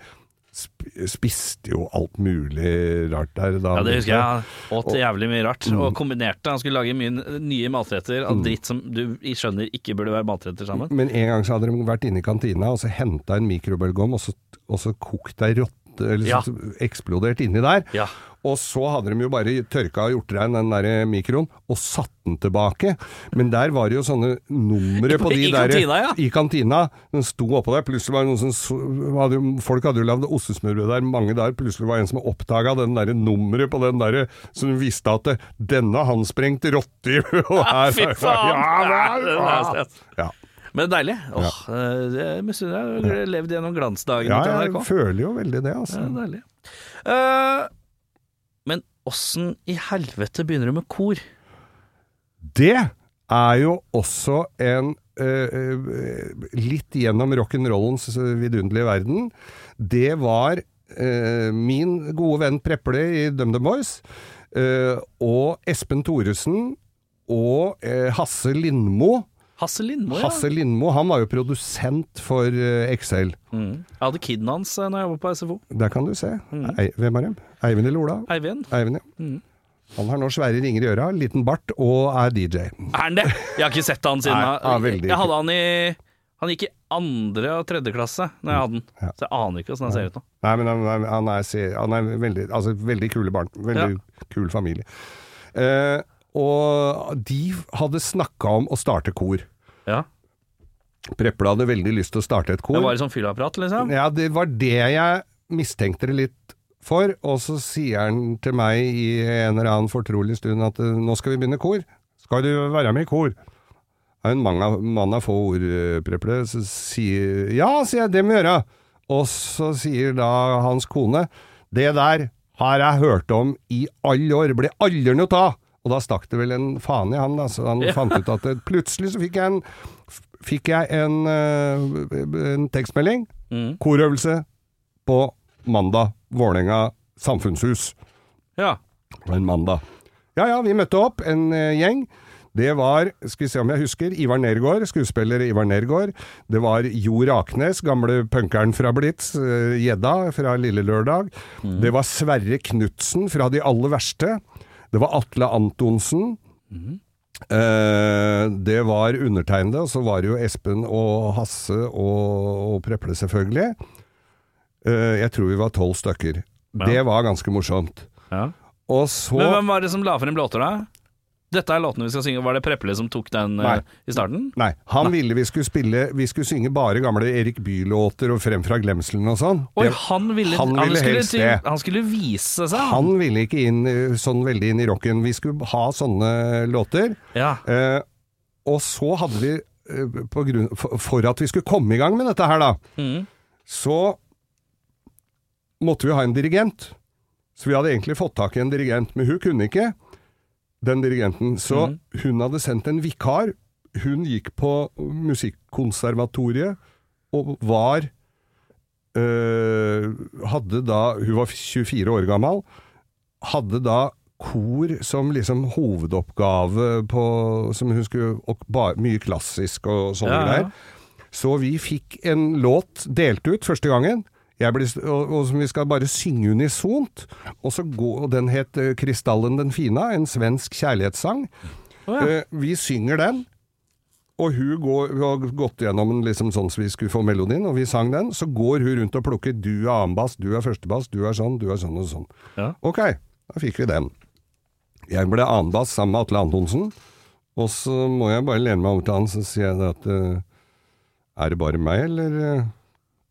spiste jo alt mulig rart der. Da Ja, det husker jeg. Åt jævlig mye rart, Mm. og kombinerte. Han skulle lage mye nye matretter av dritt som du skjønner ikke burde være matretter sammen. Men en gang så hadde de vært inne i kantina og så henta en mikrobølgeovn og, så- og så kokt ei rotte, eller Ja. eksplodert inni der. Ja. Og så hadde de jo bare tørka og gjort rein den der mikroen, og satt den tilbake. Men der var det jo sånne numre på de I der kantina, ja. I kantina. Den sto oppå der. Plutselig var det noen som hadde, Folk hadde jo lagd ostesmørbrød der mange dager. Plutselig var det en som oppdaga den derre nummeret på den derre Som visste at denne handsprengt rotte i og her- Fy faen! Ja, Det er ja, ja. Men det er deilig. Åh, eh, det misunner deg. Jeg levd gjennom glansdagene ja, til jeg NRK. føler jo veldig det, altså. Ja, deilig. Eh, men åssen i helvete begynner du med kor? Det er jo også en eh, eh, litt gjennom rock'n'rollens vidunderlige verden. Det var eh, min gode venn Preple i DumDum Boys, eh, og Espen Thoresen og eh, Hasse Lindmo. Hasse Lindmo, ja. Hasse Lindmo han var jo produsent for eh, Excel. Mm. Jeg hadde kiden hans eh, når jeg jobba på SFO. Der kan du se. Ei, hvem er dem? Eivind eller Ola? Eivind. Eivind, ja. Mm. Han har nå svære ringer i øra, liten bart og er DJ. Er han det? Jeg har ikke sett han siden Nei, jeg- Jeg hadde han i Han gikk i andre og tredje klasse når jeg hadde den. Ja. Så jeg aner ikke åssen han ser ut nå. Nei, men han, er- han, er, han er veldig, altså, veldig kule barn. Veldig kul familie. Eh, og de hadde snakka om å starte kor. Ja. Preple hadde veldig lyst til å starte et kor. Det var et sånt fyllapparat, liksom? Ja, det var det jeg mistenkte det litt for. Og så sier han til meg i en eller annen fortrolig stund at eh, nå skal vi begynne kor. Skal du være med i kor? Det en mann av, mann av få ord, eh, Preple. Så sier Ja, sier jeg, det må jeg gjøre. Og så sier da hans kone Det der har jeg hørt om i alle år, blir aldri noe av. Og da stakk det vel en faen i han, da. Så han Ja. fant ut at det, plutselig så fikk jeg en, fikk jeg en, eh, en tekstmelding. Mm. Korøvelse på mandag. Vålerenga samfunnshus. Ja. En mandag. Ja ja, vi møtte opp, en eh, gjeng. Det var, skal vi se om jeg husker, Ivar Nergård, skuespiller Ivar Nergård. Det var Jo Raknes, gamle punkeren fra Blitz, eh, Gjedda fra Lille Lørdag. Det var Sverre Knutsen fra De aller verste. Det var Atle Antonsen. Eh, det var undertegnede, og så var det jo Espen og Hasse og, og Preple, selvfølgelig. Eh, jeg tror vi var tolv stykker. Ja. Det var ganske morsomt. ja. Så Men hvem var det som la frem låter, da? Dette er låtene vi skal synge. Var det Preple som tok den eh, Nei. i starten? Nei, han ville vi skulle spille Vi skulle synge bare gamle Erik Bye-låter og Frem fra glemselen og sånn. Oi, han ville, han ville han helst det. han skulle vise seg. Han ville ikke inn eh, sånn veldig inn i rocken. Vi skulle ha sånne låter. Ja. Eh, og så hadde vi, eh, på grunn, for, for at vi skulle komme i gang med dette her, da, Mm. så måtte vi ha en dirigent. Så vi hadde egentlig fått tak i en dirigent, men hun kunne ikke, den dirigenten. Så mm. hun hadde sendt en vikar. Hun gikk på musikkonservatoriet og var øh, Hadde da Hun var 24 år gammel. Hadde da kor som liksom hovedoppgave på Som hun skulle Og ba, mye klassisk og sånne Ja, ja. greier. Så vi fikk en låt delt ut første gangen. Ble, og, og som vi skal bare synge unisont. Og, så gå, og den het 'Kristallen 'Krystallen den fina', en svensk kjærlighetssang. Oh, ja. Eh, vi synger den, og hun går, vi har gått gjennom den liksom sånn som vi skulle få melodien, og vi sang den. Så går hun rundt og plukker 'du er annenbass', 'du er førstebass', 'du er sånn', 'du er sånn og sånn'. Ja. Ok, da fikk vi den. Jeg ble annenbass sammen med Atle Antonsen, og så må jeg bare lene meg over til han, så sier jeg at uh, Er det bare meg, eller eh,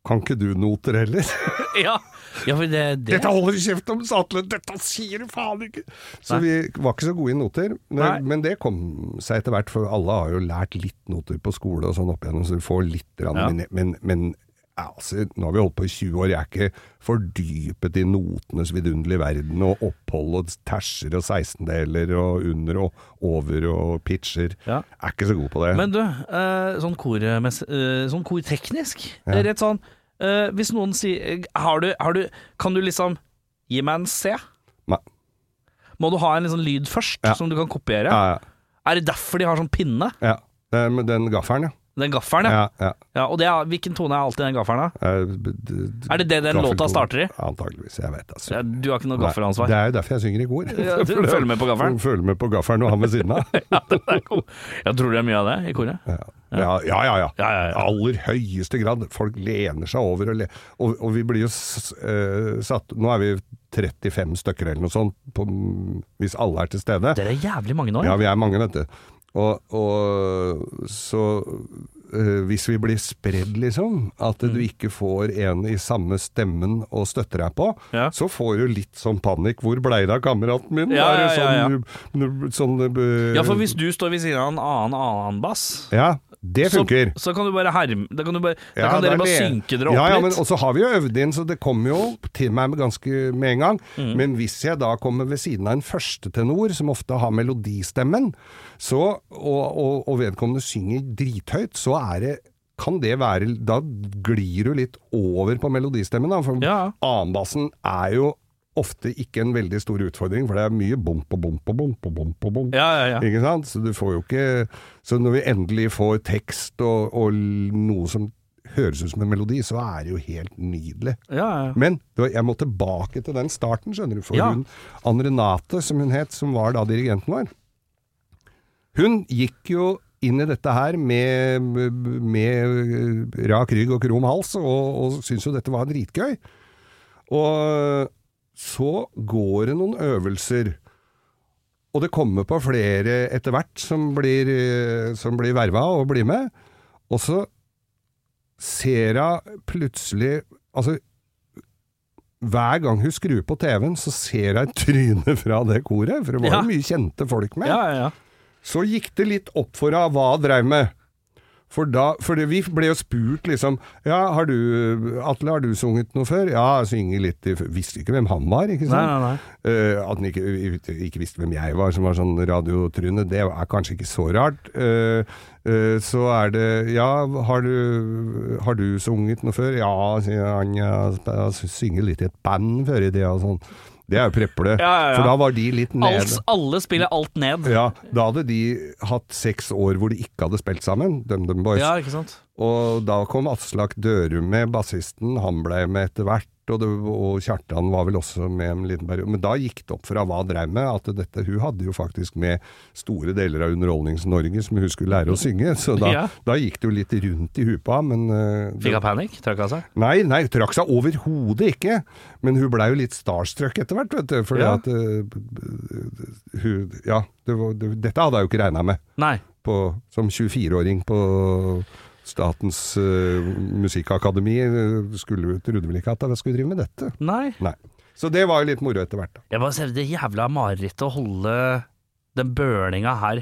Kan ikke du noter heller? Ja, ja for det, det Dette holder kjeft om, sa Atle! Dette sier du faen ikke! Så Nei. vi var ikke så gode i noter. Men, men det kom seg etter hvert, for alle har jo lært litt noter på skole og sånn opp igjennom, så du får litt. Ja. Men, men, men altså, nå har vi holdt på i 20 år, jeg er ikke fordypet i notenes vidunderlige verden, og opphold og terser og 16-deler og under og over og pitcher. Ja. Jeg er ikke så god på det. Men du, eh, sånn, kor, eh, sånn korteknisk, Ja. rett sånn eh, Hvis noen sier har du, har du, Kan du liksom gi meg en C? Nei. Må du ha en liksom lyd først, Ja. som du kan kopiere? ja, Er det derfor de har sånn pinne? ja. Med den gaffelen, ja. Den gaffelen, ja. ja, ja. ja og det er, hvilken tone er alltid den gaffelen, da? Eh, Er det det den låta starter i? Antageligvis, jeg vet altså. Ja, du har ikke noe Nei, gaffelansvar? Det er jo derfor jeg synger i kor. Ja, du følger med på gaffelen? Følger med på gaffelen og han ved siden av. Jeg tror det er mye av det i koret. Ja, ja, ja. ja, ja. Ja, ja, ja. Aller høyeste grad. Folk lener seg over, og, le og, og vi blir jo eh, satt Nå er vi 35 stykker eller noe sånt, på, hvis alle er til stede. Dere er jævlig mange nå. Ja, vi er mange, vet du. Og, og så øh, hvis vi blir spredd, liksom, at Mm. du ikke får en i samme stemmen å støtte deg på, Ja. så får du litt sånn panikk. Hvor blei det av kameraten min? Ja, ja, ja, ja, sånn, sånn øh, Ja, for hvis du står ved siden av en annen annen bass, Ja, det funker. så, så kan du bare herme Da kan, du bare, da kan dere bare synke dere opp ja, ja, men, litt. Og så har vi jo øvd inn, så det kommer jo til meg med ganske med en gang. Mm. Men hvis jeg da kommer ved siden av en førstetenor, som ofte har melodistemmen, så, og, og, og vedkommende synger drithøyt, så er det kan det være Da glir du litt over på melodistemmen, da. For Ja. annenbassen er jo ofte ikke en veldig stor utfordring, for det er mye bomp og bomp og bomp og bomp og bomp. Ja, ja, ja. Ikke sant? Så du får jo ikke Så når vi endelig får tekst og, og noe som høres ut som en melodi, så er det jo helt nydelig. ja, ja. Men jeg må tilbake til den starten, skjønner du. For hun, Ann Renate, som hun het, som var da dirigenten vår, hun gikk jo inn i dette her med, med rak rygg og krum hals, og, og syntes jo dette var dritgøy. Og så går det noen øvelser, og det kommer på flere etter hvert som blir, eh, som blir verva og blir med, og så ser hun plutselig Altså, hver gang hun skrur på TV-en, så ser hun et tryne fra det koret, for det var Ja. jo mye kjente folk med. ja, ja, ja. Så gikk det litt opp for henne hva hun dreiv med. For da, for det, vi ble jo spurt liksom Ja, har du Atle, har du sunget noe før? Ja, jeg synger litt i Visste ikke hvem han var, ikke sant? Nei, nei, nei. Uh, at han ikke, ikke visste hvem jeg var, som var sånn radiotryne, det er kanskje ikke så rart. Uh, uh, så er det Ja, har du, har du sunget noe før? Ja, sier han. Jeg synger synget litt i et band før i det og sånn. Det er jo preple. Ja, ja, ja. For da var de litt nede. Alt, alle spiller alt ned. Ja, da hadde de hatt seks år hvor de ikke hadde spilt sammen, DumDum Boys. Ja, ikke sant? Og da kom Aslak Dørum med, bassisten, han ble med etter hvert, og, det, og Kjartan var vel også med en liten periode. Men da gikk det opp for hva dreiv med, at dette, hun hadde jo faktisk med store deler av Underholdnings-Norge som hun skulle lære å synge, så da, Ja. da gikk det jo litt rundt i huet på henne, men uh, Fikk hun panikk? Trakk hun seg? Nei, nei, trakk seg overhodet ikke. Men hun blei jo litt starstruck etter hvert, vet du. Fordi Ja. at b- hun Ja, det var, det, dette hadde jeg jo ikke regna med Nei. på, som 24-åring på Statens uh, musikkakademi. eh, Skulle, trodde vel ikke at jeg skulle drive med dette. Nei. Nei. Så det var jo litt moro etter hvert. da. Jeg bare ser det jævla marerittet å holde den børninga her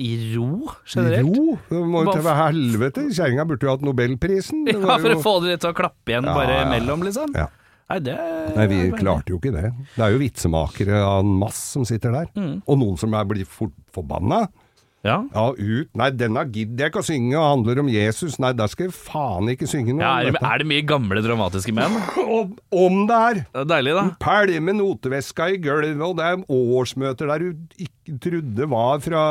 i ro, generelt. Ro? det må jo til for... helvete. Kjerringa burde jo hatt nobelprisen. Det Ja, for jo- å få dere til å klappe igjen Ja, bare imellom, ja. liksom. Ja. Nei, det Nei, vi klarte jo ikke det. Det er jo vitsemakere av en masse som sitter der. Mm. Og noen som er blir for, forbanna. Ja. Ja, ut. Nei, denne gidder jeg ikke å synge, og handler om Jesus. Nei, der skal jeg faen ikke synge noe ja er, det, er det mye gamle dramatiske menn? Om, om det er! Det deilig, da. Pælje med noteveska i gulvet, og det er årsmøter der du ikke trodde var fra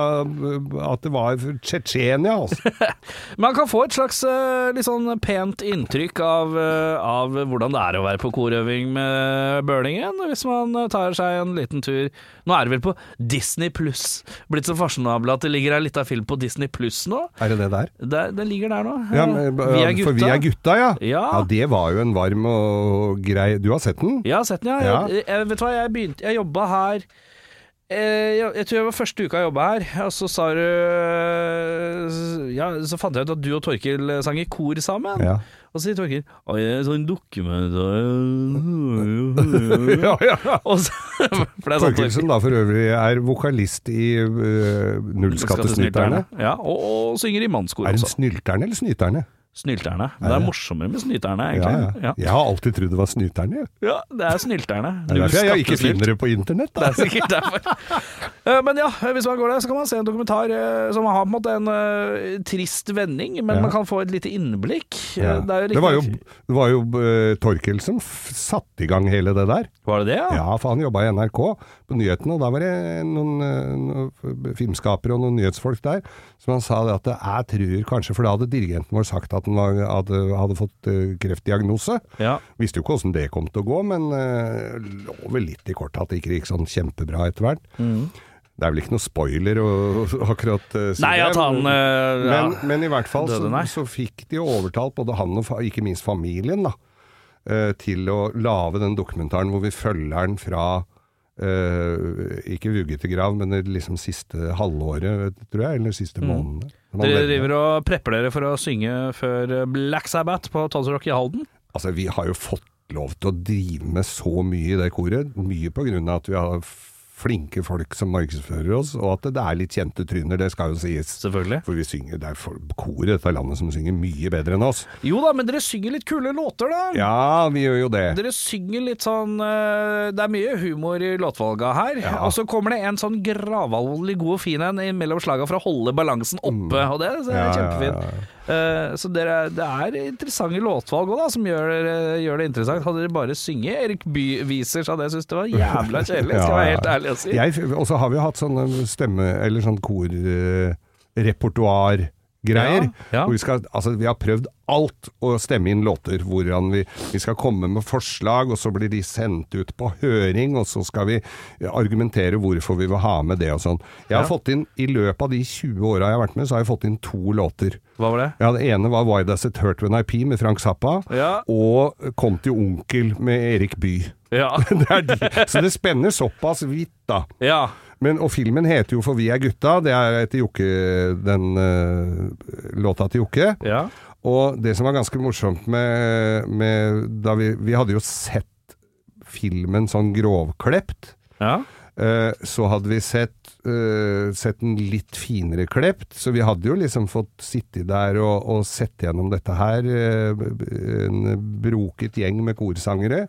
At det var Tsjetsjenia, altså. Man kan få et slags eh, litt sånn pent inntrykk av, eh, av hvordan det er å være på korøving med Burningen, hvis man eh, tar seg en liten tur. Nå er det vel på Disney pluss blitt så fasjonabel at det ligger ei lita film på Disney pluss nå. Er det det der? Det, den ligger der nå. Ja, men, vi er gutta. For vi er gutta, ja. Ja. Det var jo en varm og grei Du har sett den? Jeg har sett den, ja. Ja. Jeg, jeg, vet du hva, jeg begynte Jeg jobba her Eh, ja, jeg tror jeg var første uka jeg jobba her, og så sa du eh, Ja, så fant jeg ut at du og Torkil sang i kor sammen. Ja. Og så sier Torkil Å, jeg er sånn dokument ja, ja. Så, sånn Torkelsen da for øvrig er vokalist i uh, Nullskattesnyterne. Ja, og, og synger i mannskor også. Er hun snylterne eller snyterne? Snylterne. Det er morsommere med snyterne, Ja, egentlig. ja. Jeg har alltid trodd det var snyterne. jeg. Ja, det er snylterne. Det er derfor jeg ikke finner det på internett. Da. Det er sikkert derfor. Eh, Men ja, hvis man går der, så kan man se en dokumentar eh, som har på en måte en uh, trist vending, men Ja. man kan få et lite innblikk. Ja. Det, Det var jo, det var jo uh, Torkel som satte i gang hele det der. Var det det, ja? Ja, for han jobba i NRK på nyhetene, og da var det noen, noen filmskapere og noen nyhetsfolk der som han sa det at jeg tror kanskje, for da hadde dirigenten vår sagt at han var, hadde, hadde fått eh, kreftdiagnose. Ja. Visste jo ikke åssen det kom til å gå, men uh, lå vel litt i kortet at det ikke gikk sånn kjempebra etter hvert. Det er vel ikke noe spoiler å akkurat uh, si Nei, det. han, uh, men, ja. Men, i hvert fall så, så fikk de overtalt både han og ikke minst familien da, uh, til å lage den dokumentaren hvor vi følger den fra eh, ikke vugget til grav, men liksom siste halvåret, tror jeg, eller siste månedene. Mm. Dere levde. driver og prepper dere for å synge før Black Sabbath på Tonsor Rock i Halden? Altså, vi har jo fått lov til å drive med så mye i det koret, mye på grunn av at vi har flinke folk som markedsfører oss, og at det er litt kjente tryner, det skal jo sies. Selvfølgelig. For vi synger, det er kor koret i dette landet som synger mye bedre enn oss. Jo da, men dere synger litt kule låter, da. Ja, vi gjør jo det. Dere synger litt sånn eh, Det er mye humor i låtvalga her. Ja. Og så kommer det en sånn gravalvorlig god og fin en mellom slaga for å holde balansen oppe, og det det er kjempefint. Ja, ja, Eh, så dere, det er interessante låtvalg òg, da, som gjør, gjør det interessant. Hadde dere bare synget Erik Bye-viser, så hadde jeg syntes det var jævla kjedelig, skal jeg være helt ærlig å si. Og så har vi jo hatt sånn stemme- eller sånn korrepertoar-greier. Ja, ja. Vi, skal, altså, vi har prøvd alt å stemme inn låter. Hvordan vi, vi skal komme med forslag, og så blir de sendt ut på høring, og så skal vi argumentere hvorfor vi vil ha med det og sånn. Jeg har Ja. fått inn, I løpet av de 20 åra jeg har vært med, så har jeg fått inn to låter. Hva var det? Ja, Det ene var 'Why Does It Hurt When I Pee' med Frank Zappa, og 'Kom til onkel' med Erik Bye. Ja. Det er de. Så det spenner såpass vidt, da. ja. Men, og filmen heter jo 'For vi er gutta'. Det er etter Jokke, den uh, låta til Jokke. ja. Og det som var ganske morsomt med, med da vi, vi hadde jo sett filmen sånn grovklept. ja. Uh, så hadde vi sett, uh, sett den litt finere klept, så vi hadde jo liksom fått sitte der og, og sett gjennom dette her. Uh, en broket gjeng med korsangere,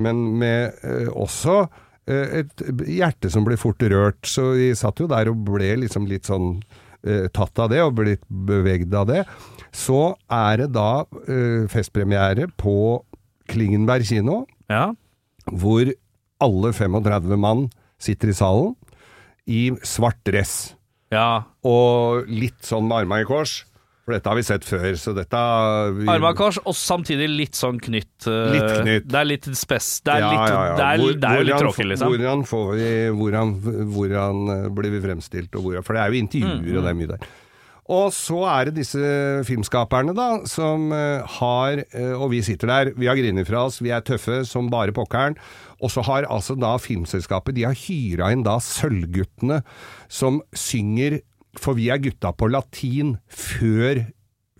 men med også et hjerte som ble fort rørt. Så vi satt jo der og ble liksom litt sånn eh, tatt av det, og blitt bevegd av det. Så er det da eh, festpremiere på Klingenberg kino ja. hvor alle 35 mann sitter i salen i svart dress. ja. Og litt sånn med armene i kors. For dette har vi sett før, så dette vi, Arma kors, og samtidig litt sånn knytt. eh, Litt knytt. Det er litt spess. Det er, Ja, litt, ja, ja. Det er, Hvor- det er hvordan, litt tråkig, liksom. Hvordan, får vi, hvordan, hvordan eh, blir vi fremstilt, og hvordan, for det er jo intervjuer, og det er mye der. Og så er det disse filmskaperne da, som eh, har, og vi sitter der, vi har grinet fra oss, vi er tøffe som bare pokkeren, og så har altså da filmselskapet, de har hyra inn da Sølvguttene, som synger For vi er gutta på latin før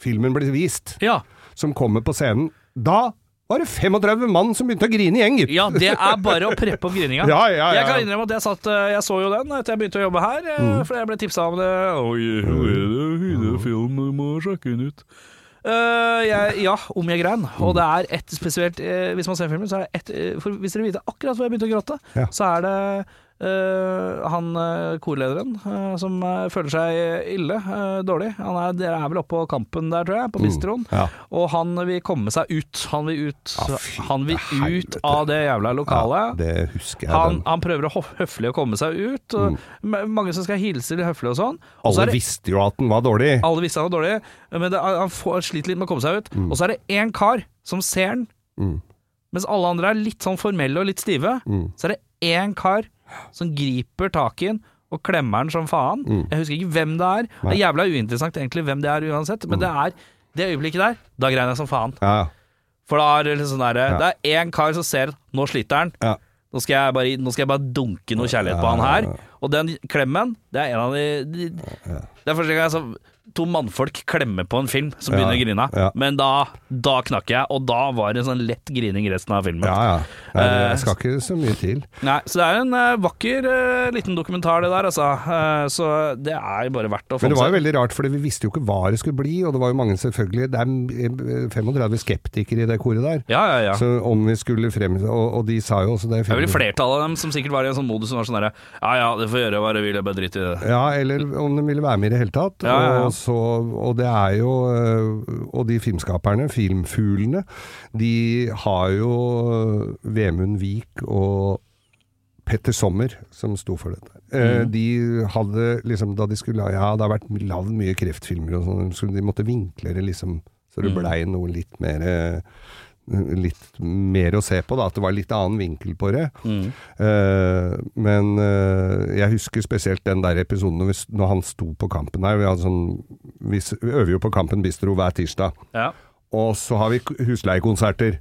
filmen blir vist, Ja. som kommer på scenen. Da var det 35 mann som begynte å grine i gjeng, gitt. ja, det er bare å preppe opp grininga. Ja, ja, ja. Jeg kan innrømme at jeg, satt, eh, jeg så jo den etter jeg begynte å jobbe her, eh, Mm. fordi jeg ble tipsa om det. Oi, er det hyggelig film, du må sjekke den ut. Uh, jeg, ja, om jeg grein. Mm. Og det er ett spesielt uh, Hvis man ser filmen, så er det ett uh, for Hvis dere vet akkurat hvor jeg begynte å gråte, så er det han eh, korlederen eh, som eh, føler seg ille, eh, dårlig. Han er, dere er vel oppe på kampen der, tror jeg, på bistroen. ja. Og han vil komme seg ut. Han vil ut, ah, fy han vil ut av det jævla lokalet. Ja, det husker jeg. Han, han prøver å høflig å komme seg ut. Ma- Mange som skal hilse litt høflig og sånn. Mm. Alle det, visste jo at den var dårlig. alle visste han var dårlig, men det, han får, sliter litt med å komme seg ut. Og så er det én kar som ser han, Mm. mens alle andre er litt sånn formelle og litt stive. Mm. Så er det én kar som griper tak i den og klemmer den som faen. Mm. Jeg husker ikke hvem det er. Det er jævla uinteressant egentlig hvem det er uansett, Mm. men det er det øyeblikket der, da grein jeg som faen. Ja, For da er det liksom sånn derre Ja. Det er én kar som ser at nå sliter han. ja. Nå skal, jeg bare, nå skal jeg bare dunke noe kjærlighet på han her. Og den klemmen, det er en av de, de Det er første gang jeg så to mannfolk klemme på en film som begynner å grine. ja. Men da, da knakk jeg, og da var det sånn lett grining resten av filmen. Ja, ja. Nei, Eh, det skal ikke så mye til. Nei, så det er en eh, vakker eh, liten dokumentar det der, altså. Så det er bare verdt å få Men det var jo veldig rart, for vi visste jo ikke hva det skulle bli, og det var jo mange selvfølgelig Det er 35 skeptikere i det koret der. Ja, ja, ja. Så om vi skulle frem og, og de sa jo også det Det er vel flertallet av dem som sikkert var i en sånn modus som var sånn derre Ja ja, det får gjøre hva det vil, jeg bare driter i det. Ja, eller om de ville være med i det hele tatt. Ja, ja, ja. Og, så, og det er jo øh, Og de filmskaperne, filmfuglene, de har jo øh, Vemund Vik og Petter Sommer som sto for dette. Mm. De hadde liksom Da de skulle Ja, det har vært lagd mye kreftfilmer og sånn, så de måtte vinkle det liksom så det blei noe litt mer eh, Litt mer å se på, da. At det var litt annen vinkel på det. Eh, men uh, jeg husker spesielt den der episoden når, vi, når han sto på kampen her. Vi, sånn, vi, øver jo på Kampen Bistro hver tirsdag. Ja. Og så har vi husleiekonserter.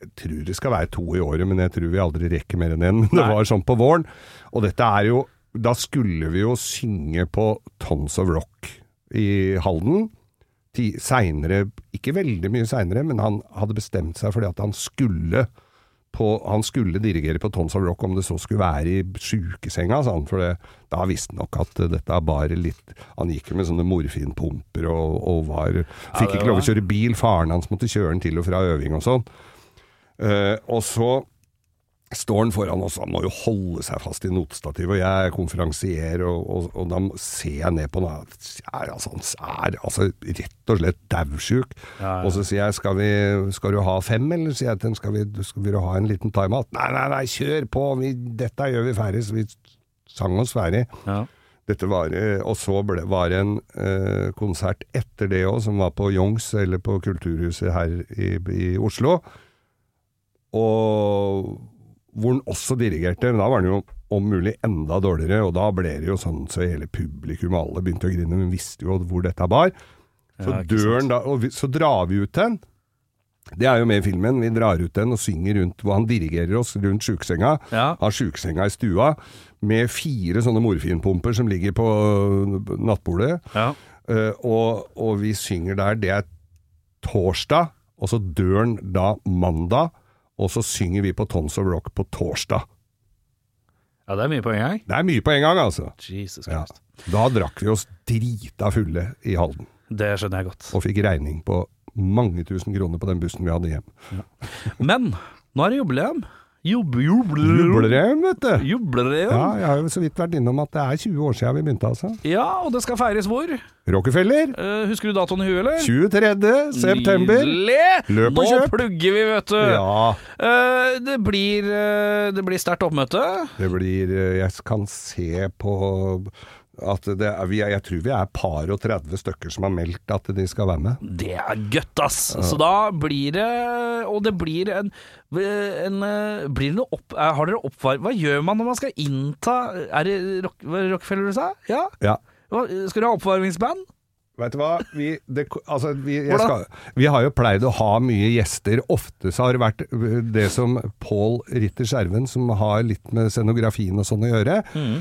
Jeg tror det skal være to i året, men jeg tror vi aldri rekker mer enn én. Det var sånn på våren. Og dette er jo Da skulle vi jo synge på Tons of Rock i Halden. Seinere, ikke veldig mye seinere, men han hadde bestemt seg fordi at han skulle på, han skulle dirigere på Tons of Rock om det så skulle være i sjukesenga, sa han. For det, da visste han nok at dette er bare litt Han gikk med sånne morfinpumper og, og var Fikk det ikke lov å kjøre bil. Faren hans måtte kjøre den til og fra øving og sånn. Uh, og så står han foran oss, han må jo holde seg fast i notestativet, og jeg konferansierer, og, og, og da ser jeg ned på han. Altså, han er altså rett og slett daudsjuk. Ja, ja. Og så sier jeg skal, vi, skal du ha fem, eller sier jeg til ham skal, vi- skal vi ha en liten timeout? Nei, nei, nei, kjør på, vi, dette gjør vi ferdig. Så vi sang oss ferdig. Ja. Dette var, eh, og så ble, var det en eh, konsert etter det òg, som var på Youngs, eller på Kulturhuset her i, i Oslo. Og hvor han også dirigerte. Men da var han jo om mulig enda dårligere, og da ble det jo sånn så hele publikum og alle begynte å grine, men visste jo hvor dette bar. Så Ja, ikke dør sant. han da, og vi, så drar vi ut den. Det er jo med i filmen. Vi drar ut den og synger rundt hvor han dirigerer oss rundt sjukesenga. Ja. Har sjukesenga i stua med fire sånne morfinpumper som ligger på nattbordet. Ja. Uh, og, og vi synger der. Det er torsdag, og så dør han da mandag. Og så synger vi på Tons of Rock på torsdag. ja, det er mye på en gang. Det er mye på en gang, altså. Jesus Ja. Christ. Da drakk vi oss drita fulle i Halden, Det skjønner jeg godt. og fikk regning på mange tusen kroner på den bussen vi hadde hjem. Men nå er det jubileum. Jub, jubileum. Jubileum, vet du! Jubileum. Ja, jeg har jo så vidt vært innom at det er 20 år siden vi begynte, altså. Ja, og det skal feires hvor? Rockefeller, Uh, husker du datoen i huet, eller? 23. september. Nydelig! Løp og kjøp. Nå plugger vi, vet du. Ja, Uh, det blir, uh, det blir sterkt oppmøte. det blir Jeg kan se på at det jeg tror vi er par og 30 stykker som har meldt at de skal være med. Det er gøtt, ass! Så da blir det Og det blir en, en eh, Blir det noe opp... eh, Har dere oppvarming Hva gjør man når man skal innta Er det rock, Rockefeller du sa? Ja? Ja. Skal du ha oppvarmingsband? Vet du hva? Vi, det, altså, vi, skal, vi har jo pleid å ha mye gjester. Ofte så har det vært øh, det som Pål Ritter Skjerven, som har litt med scenografien og sånn å gjøre. Eh,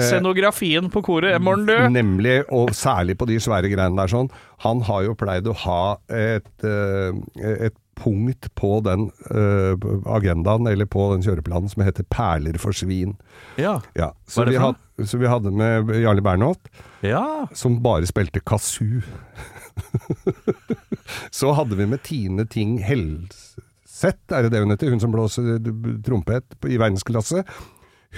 Scenografien på koret, Morn, du! Nemlig, og særlig på de svære greiene der sånn. Han har jo pleid å ha et, øh, et punkt på den øh, agendaen, eller på den kjøreplanen, som heter 'Perler for svin'. Ja. Ja, så, vi had, så vi hadde med Jarle Bernhoft. ja. som bare spilte kazoo. så hadde vi med Tine Ting Helseth, er det det hun heter? Hun som blåser trompet i verdensklasse.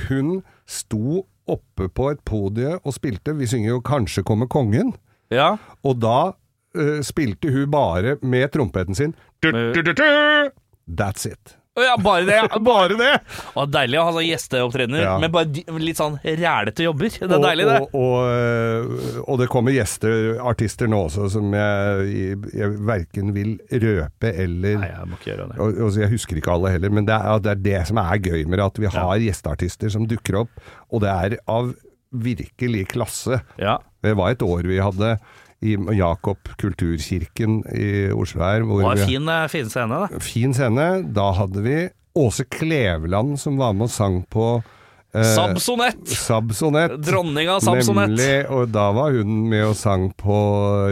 Hun sto oppe på et podie og spilte. Vi synger jo 'Kanskje kommer kongen'. ja. Og da uh, spilte hun bare med trompeten sin. Du, du, du. That's it. Ja, bare det! Bare det! Og deilig å ha sånn gjesteopptredener Ja. med bare litt sånn rælete jobber. Det er deilig, det. Og, og, og, og det kommer gjester, artister nå også, som jeg, jeg verken vil røpe eller Nei, jeg må ikke gjøre det. og, og Jeg husker ikke alle heller, men det er, det er det som er gøy med det. At vi har gjesteartister som dukker opp, og det er av virkelig klasse. Ja. Det var et år vi hadde i Jakob kulturkirken i Oslo her. Hvor Det var en fin, eh, fin scene, da. fin scene. Da hadde vi Åse Kleveland som var med og sang på Sabsonett! Sabsonett. Dronning av Sabsonett. Nemlig, og da var hun med og sang på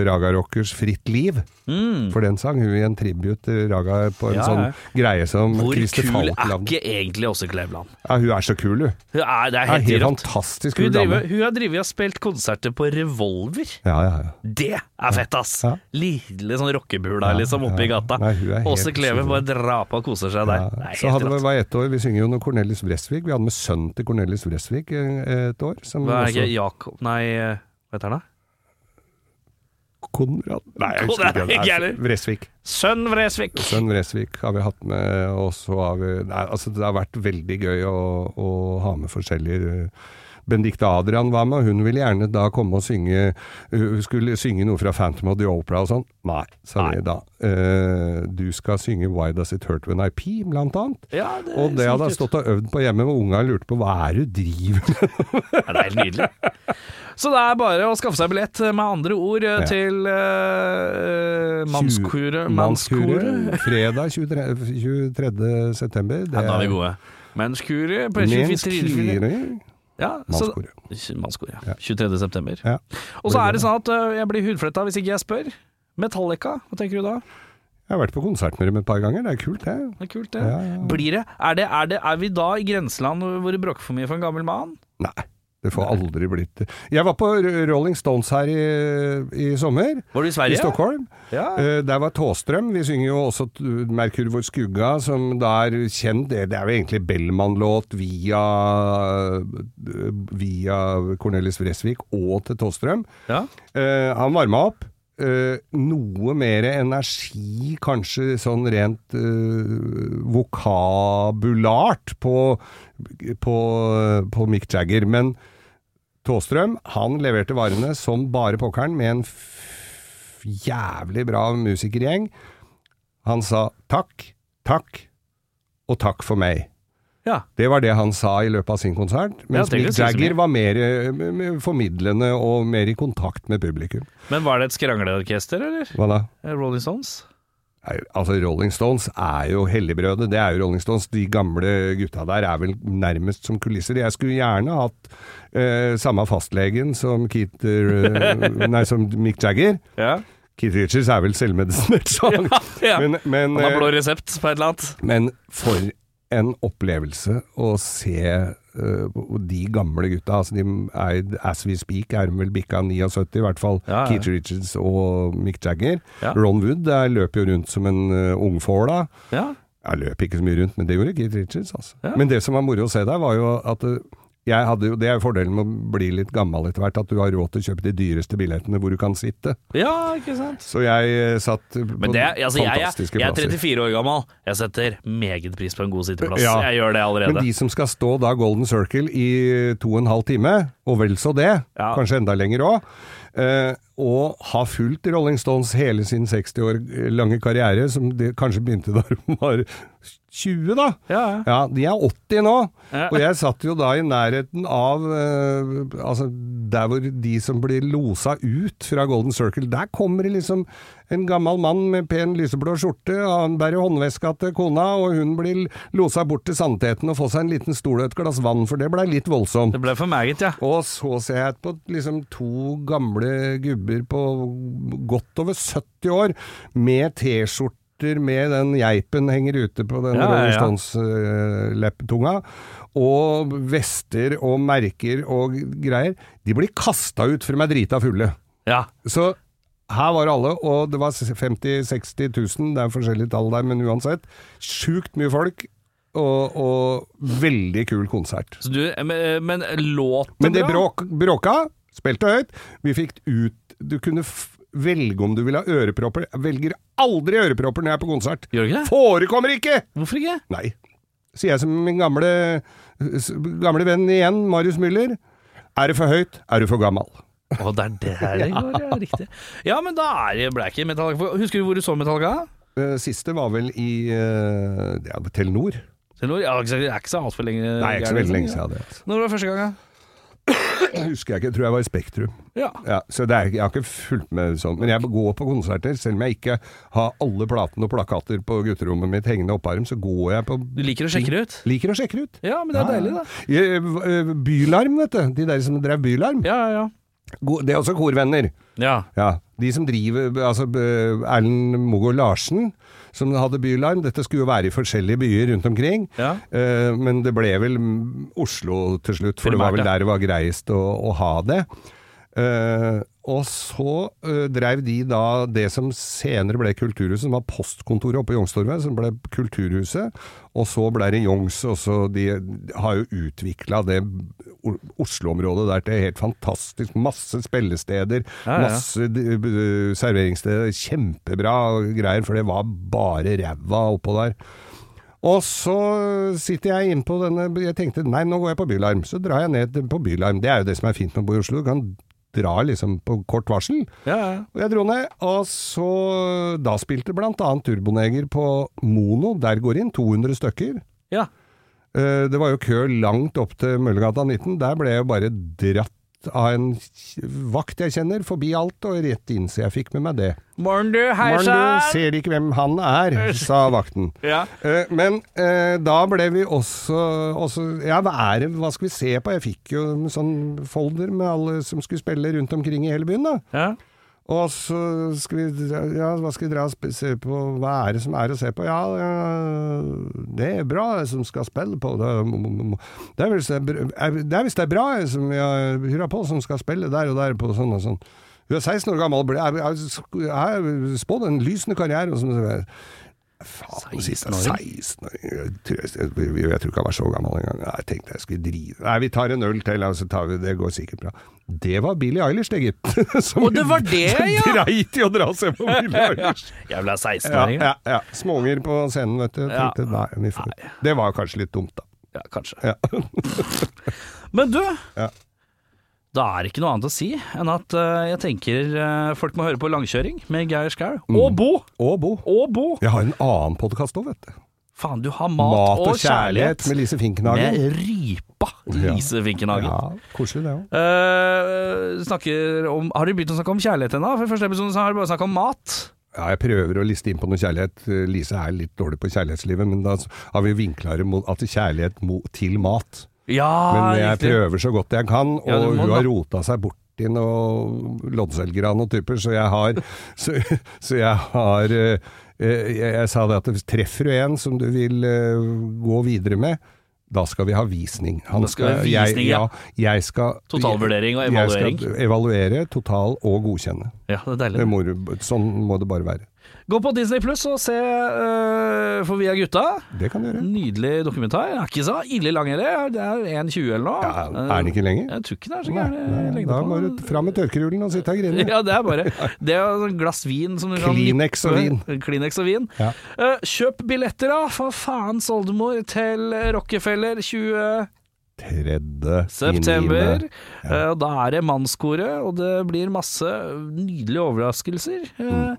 Raga Rockers Fritt liv. Mm. For den sang hun i en tribut til Raga på en Ja, sånn ja. greie som Hvor Christer kul er ikke egentlig Åse Kleveland? Ja, hun er så kul, hun. Hun er, det er helt, er helt, fantastisk kul dame. hun har drevet og spilt konserter på Revolver. Ja, ja, ja. Det er fett, ass! Ja. Lille sånn rockebula Ja, liksom oppe i ja. gata. Åse Kleve bare drar på og koser seg der. Ja, er så hadde vi var ett år, vi synger jo noe Cornelis Bresvig. Vi hadde med sønnen til Cornelis Vresvik eh, et år. Som Hva er det ikke Jakob Nei, eh, hva heter han da? Konrad Nei, jeg husker ikke. heller. Vresvik. Sønn Vresvik. Sønn Vresvik har vi hatt med, og så har vi Nei, altså det har vært veldig gøy å, å ha med forskjellige Benedicte Adrian var med, hun ville gjerne da komme og synge skulle synge noe fra Phantom of the Opera og sånn. Nei, sa vi da. Uh, du skal synge Why Does It Hurt When I Pee, blant annet. Ja, det Og det hadde jeg stått og øvd på hjemme, og unga lurte på hva er det du driver med? Ja, det er helt nydelig. Så det er bare å skaffe seg billett, med andre ord, eh, Ja. til uh, Mannskoret. Mannskoret. Fredag 23. 23. september. Det Ja, da er vi gode. Mannskoret på 24. Ja, Mannskoret. Mannskoret, ja. Ja. 23. september. Ja. Og så er det sånn at øh, jeg blir hudfletta hvis ikke jeg spør. Metallica, hva tenker du da? Jeg har vært på konsert med dem et par ganger, det er kult det. Det er kult, det. Ja, ja. Blir det? Er, det, er, det, er vi da i grenseland hvor det bråker for mye for en gammel mann? Nei, det får aldri blitt det. Jeg var på Rolling Stones her i, i sommer, Var du i Sverige? i Stockholm. Ja. Uh, der var Tåstrøm. Vi synger jo også Merkur vår skugga, som da er kjent Det det er jo egentlig Bellman-låt via, via Cornelis Vresvik og til Tåstrøm. ja. Uh, han varma opp. Uh, noe mer energi, kanskje sånn rent uh, vokabulart, på, på, på Mick Jagger. Men Tåstrøm, han leverte varene som bare pokkeren, med en jævlig bra musikergjeng. Han sa takk, takk og takk for meg. ja. Det var det han sa i løpet av sin konsert, mens ja, Mick Jagger var mer formidlende og mer i kontakt med publikum. Men var det et skrangleorkester, eller? Hva da? Eh, Rolling Stones? Altså, Rolling Stones er jo helligbrødet. Det er jo Rolling Stones. De gamle gutta der er vel nærmest som kulisser. Jeg skulle gjerne hatt uh, samme fastlegen som Keith uh, Nei, som Mick Jagger. Ja. Keith Richards er vel selvmedisinert, så han ja. Men, men, Han har blå eh, resept på et eller annet. men for en opplevelse å se eh, de gamle gutta. Altså de er, as we speak er de vel bikka 79, i hvert fall. Ja, ja. Keith Richards og Mick Jagger. Ja. Ron Wood der løper jo rundt som en uh, ungfåla. Ja. Jeg løp ikke så mye rundt, men det gjorde Keith Richards. Altså. Men det som var moro å se der, var jo at uh, jeg hadde jo, Det er jo fordelen med å bli litt gammel etter hvert, at du har råd til å kjøpe de dyreste billettene hvor du kan sitte. ja, ikke sant? Så jeg uh, satt på Men det, altså, fantastiske jeg, jeg, fantastiske jeg er 34 år gammel. Jeg setter meget pris på en god sitteplass. Ja. Jeg gjør det allerede. Men de som skal stå da Golden Circle i to og en halv time, og vel så det, Ja. kanskje enda lenger òg, eh, og har fulgt Rolling Stones hele sin 60 år lange karriere, som kanskje begynte da de var 20, da. Ja, ja. Ja, de er 80 nå, Ja. og jeg satt jo da i nærheten av eh, Altså, der hvor de som blir losa ut fra Golden Circle, der kommer det liksom en gammel mann med pen lyseblå skjorte, han bærer håndveska til kona, og hun blir losa bort til sannheten og får seg en liten stol og et glass vann, for det blei litt voldsomt. Det blei for meget, ja. Og så ser jeg på liksom to gamle gubber på godt over 70 år, med T-skjorter med den geipen henger ute på den Ja, Rolling. Stones-lepptunga, og vester og merker og greier. De blir kasta ut for de er drita fulle. Ja. Så her var alle, og det var 50 000-60 000, det er forskjellige tall der, men uansett. Sjukt mye folk, og, og veldig kul konsert. Så du, men, men låt Men det bråk, bråka, spilte høyt. Vi fikk ut Du kunne velge om du ville ha ørepropper. Jeg velger aldri ørepropper når jeg er på konsert. Gjør ikke det? Forekommer ikke! Hvorfor ikke? Nei. Sier jeg som min gamle, gamle venn igjen, Marius Müller. Er det for høyt, er du for gammel. Å, det er der det går, ja. Riktig. Ja, men da er det ble ikke Metallica. Husker du hvor du så Metallica? Eh, Siste var vel i uh, ja, Telenor. Telenor? Ja, det er ikke så altfor lenge Nei, ikke så veldig lenge siden. Det, altså. Når var det første gang? da? Husker jeg ikke, jeg tror jeg var i Spektrum. Ja. Ja, så er, jeg har ikke fulgt med sånn. Men jeg går på konserter, selv om jeg ikke har alle platene og plakater på gutterommet mitt hengende opparm, så går jeg på Du liker å sjekke det ut? Liker å sjekke det ut. Ja, men det er deilig, da. Ja, eh, Bylarm, vet du. De der som drev Bylarm. Ja, ja, ja. Det er også korvenner. Ja. Ja, De som driver Altså Erlend Mogo Larsen, som hadde Bylarm. Dette skulle jo være i forskjellige byer rundt omkring. Ja. Eh, men det ble vel Oslo til slutt, for det var vel der det var greiest å, å ha det. Eh, og så uh, dreiv de da det som senere ble Kulturhuset, som var postkontoret oppe i Youngstorget, som ble Kulturhuset. Og så ble det Youngs, og så de har jo utvikla det Oslo-området der til helt fantastisk. Masse spillesteder, Ja, ja. masse d- serveringssteder. Kjempebra greier, for det var bare ræva oppå der. Og så sitter jeg inne på denne Jeg tenkte nei, nå går jeg på Bylarm. Så drar jeg ned på Bylarm. Det er jo det som er fint med å bo i Oslo. Du kan dra liksom på kort varsel. ja, ja. Og jeg dro ned, og så Da spilte blant annet Turboneger på Mono. Der går inn 200 stykker. ja. Eh, Det var jo kø langt opp til Møllergata 19. Der ble jeg jo bare dratt av en vakt jeg kjenner, forbi alt og rett inn, så jeg fikk med meg det. Morn du. Hei sann! ser ikke hvem han er, sa vakten. Ja. uh, Men uh, da ble vi også, også Ja, hva er det, hva skal vi se på? Jeg fikk jo en sånn folder med alle som skulle spille rundt omkring i hele byen, da. ja. Og så skal vi Ja, hva skal vi dra og se på? Hva er det som er å se på? Ja, eh, det er bra det som skal spille på. Det, er- er hvis det er, er- er, er bra som vi har på, som skal spille der og der på sånn og sånn. Hun er 16 år gammel, jeg har spådd en lysende karriere. Og sånn. Faen, å 16 år jeg, tror ikke han var så gammel engang. Jeg tenkte jeg skulle drive Nei, vi tar en øl til, og så tar vi det. går sikkert bra. Det var Billie Eilish, det, gitt. Som Og det var det, ja! dreit i å dra og se på Billie Eilish. Jævla Ja, 16-åring. ja, ja. Småunger på scenen, vet du. Ja. Tenkte, nei, vi får. Det var kanskje litt dumt, da. Ja, kanskje. Ja. Men du, Ja. Da er det ikke noe annet å si enn at uh, jeg tenker uh, folk må høre på Langkjøring med Geir Skau. Mm. Og Bo! Og Bo. Og Bo! Jeg har en annen podkast òg, vet du. Faen, du har mat, Mat og, kjærlighet, med Lise Finkenhagen. med rypa Ja. Lise Finkenhagen. Ja, koselig det òg. Uh, om Har du begynt å snakke om kjærlighet ennå? For første episode har du bare snakket om mat. Ja, jeg prøver å liste inn på noe kjærlighet. Lise er litt dårlig på kjærlighetslivet, men da har vi vinkla det mot at kjærlighet til mat. Ja, Men jeg riktig. prøver så godt jeg kan, og Ja, må hun har rota seg bort i noen loddselgere av noen typer, så jeg har Så, så jeg har eh, jeg, jeg sa det at treffer du en som du vil eh, gå videre med, da skal vi ha visning. Han skal vi visning, ja. ja. Jeg skal Totalvurdering og evaluering. Jeg skal evaluere, total og godkjenne. Ja, det er deilig. Det må, sånn må det bare være. Gå på Disney Pluss og se uh, For vi er gutta. Det kan du gjøre. Nydelig dokumentar. Er ikke så ille lang heller. Det er 1,20 eller noe. Ja, er den ikke lenger? Jeg tror ikke det er så gæren da må du fram med tørkerullen og sitte og grine. Ja, det er bare Det er et glass vin som du kan Kleenex og vin. Kleenex og vin. Ja. Uh, kjøp billetter, da, for faens oldemor, til Rockefeller 20 3. september. Ja. Uh, da er det mannskoret, og det blir masse nydelige overraskelser. Uh,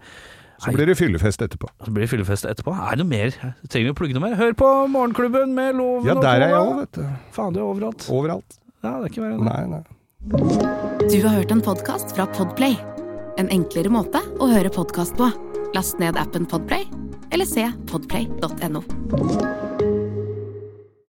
Så blir det fyllefest etterpå. Så blir det fyllefest etterpå. Er det noe mer? Trenger vi å plugge noe mer? Hør på Morgenklubben med Loven Ja, og der er jeg òg, vet du. Faen, du er overalt. Overalt. Ja, det er ikke verre enn det. Nei, nei. Du har hørt en podkast fra Podplay. En enklere måte å høre podkast på. Last ned appen Podplay, eller se podplay.no.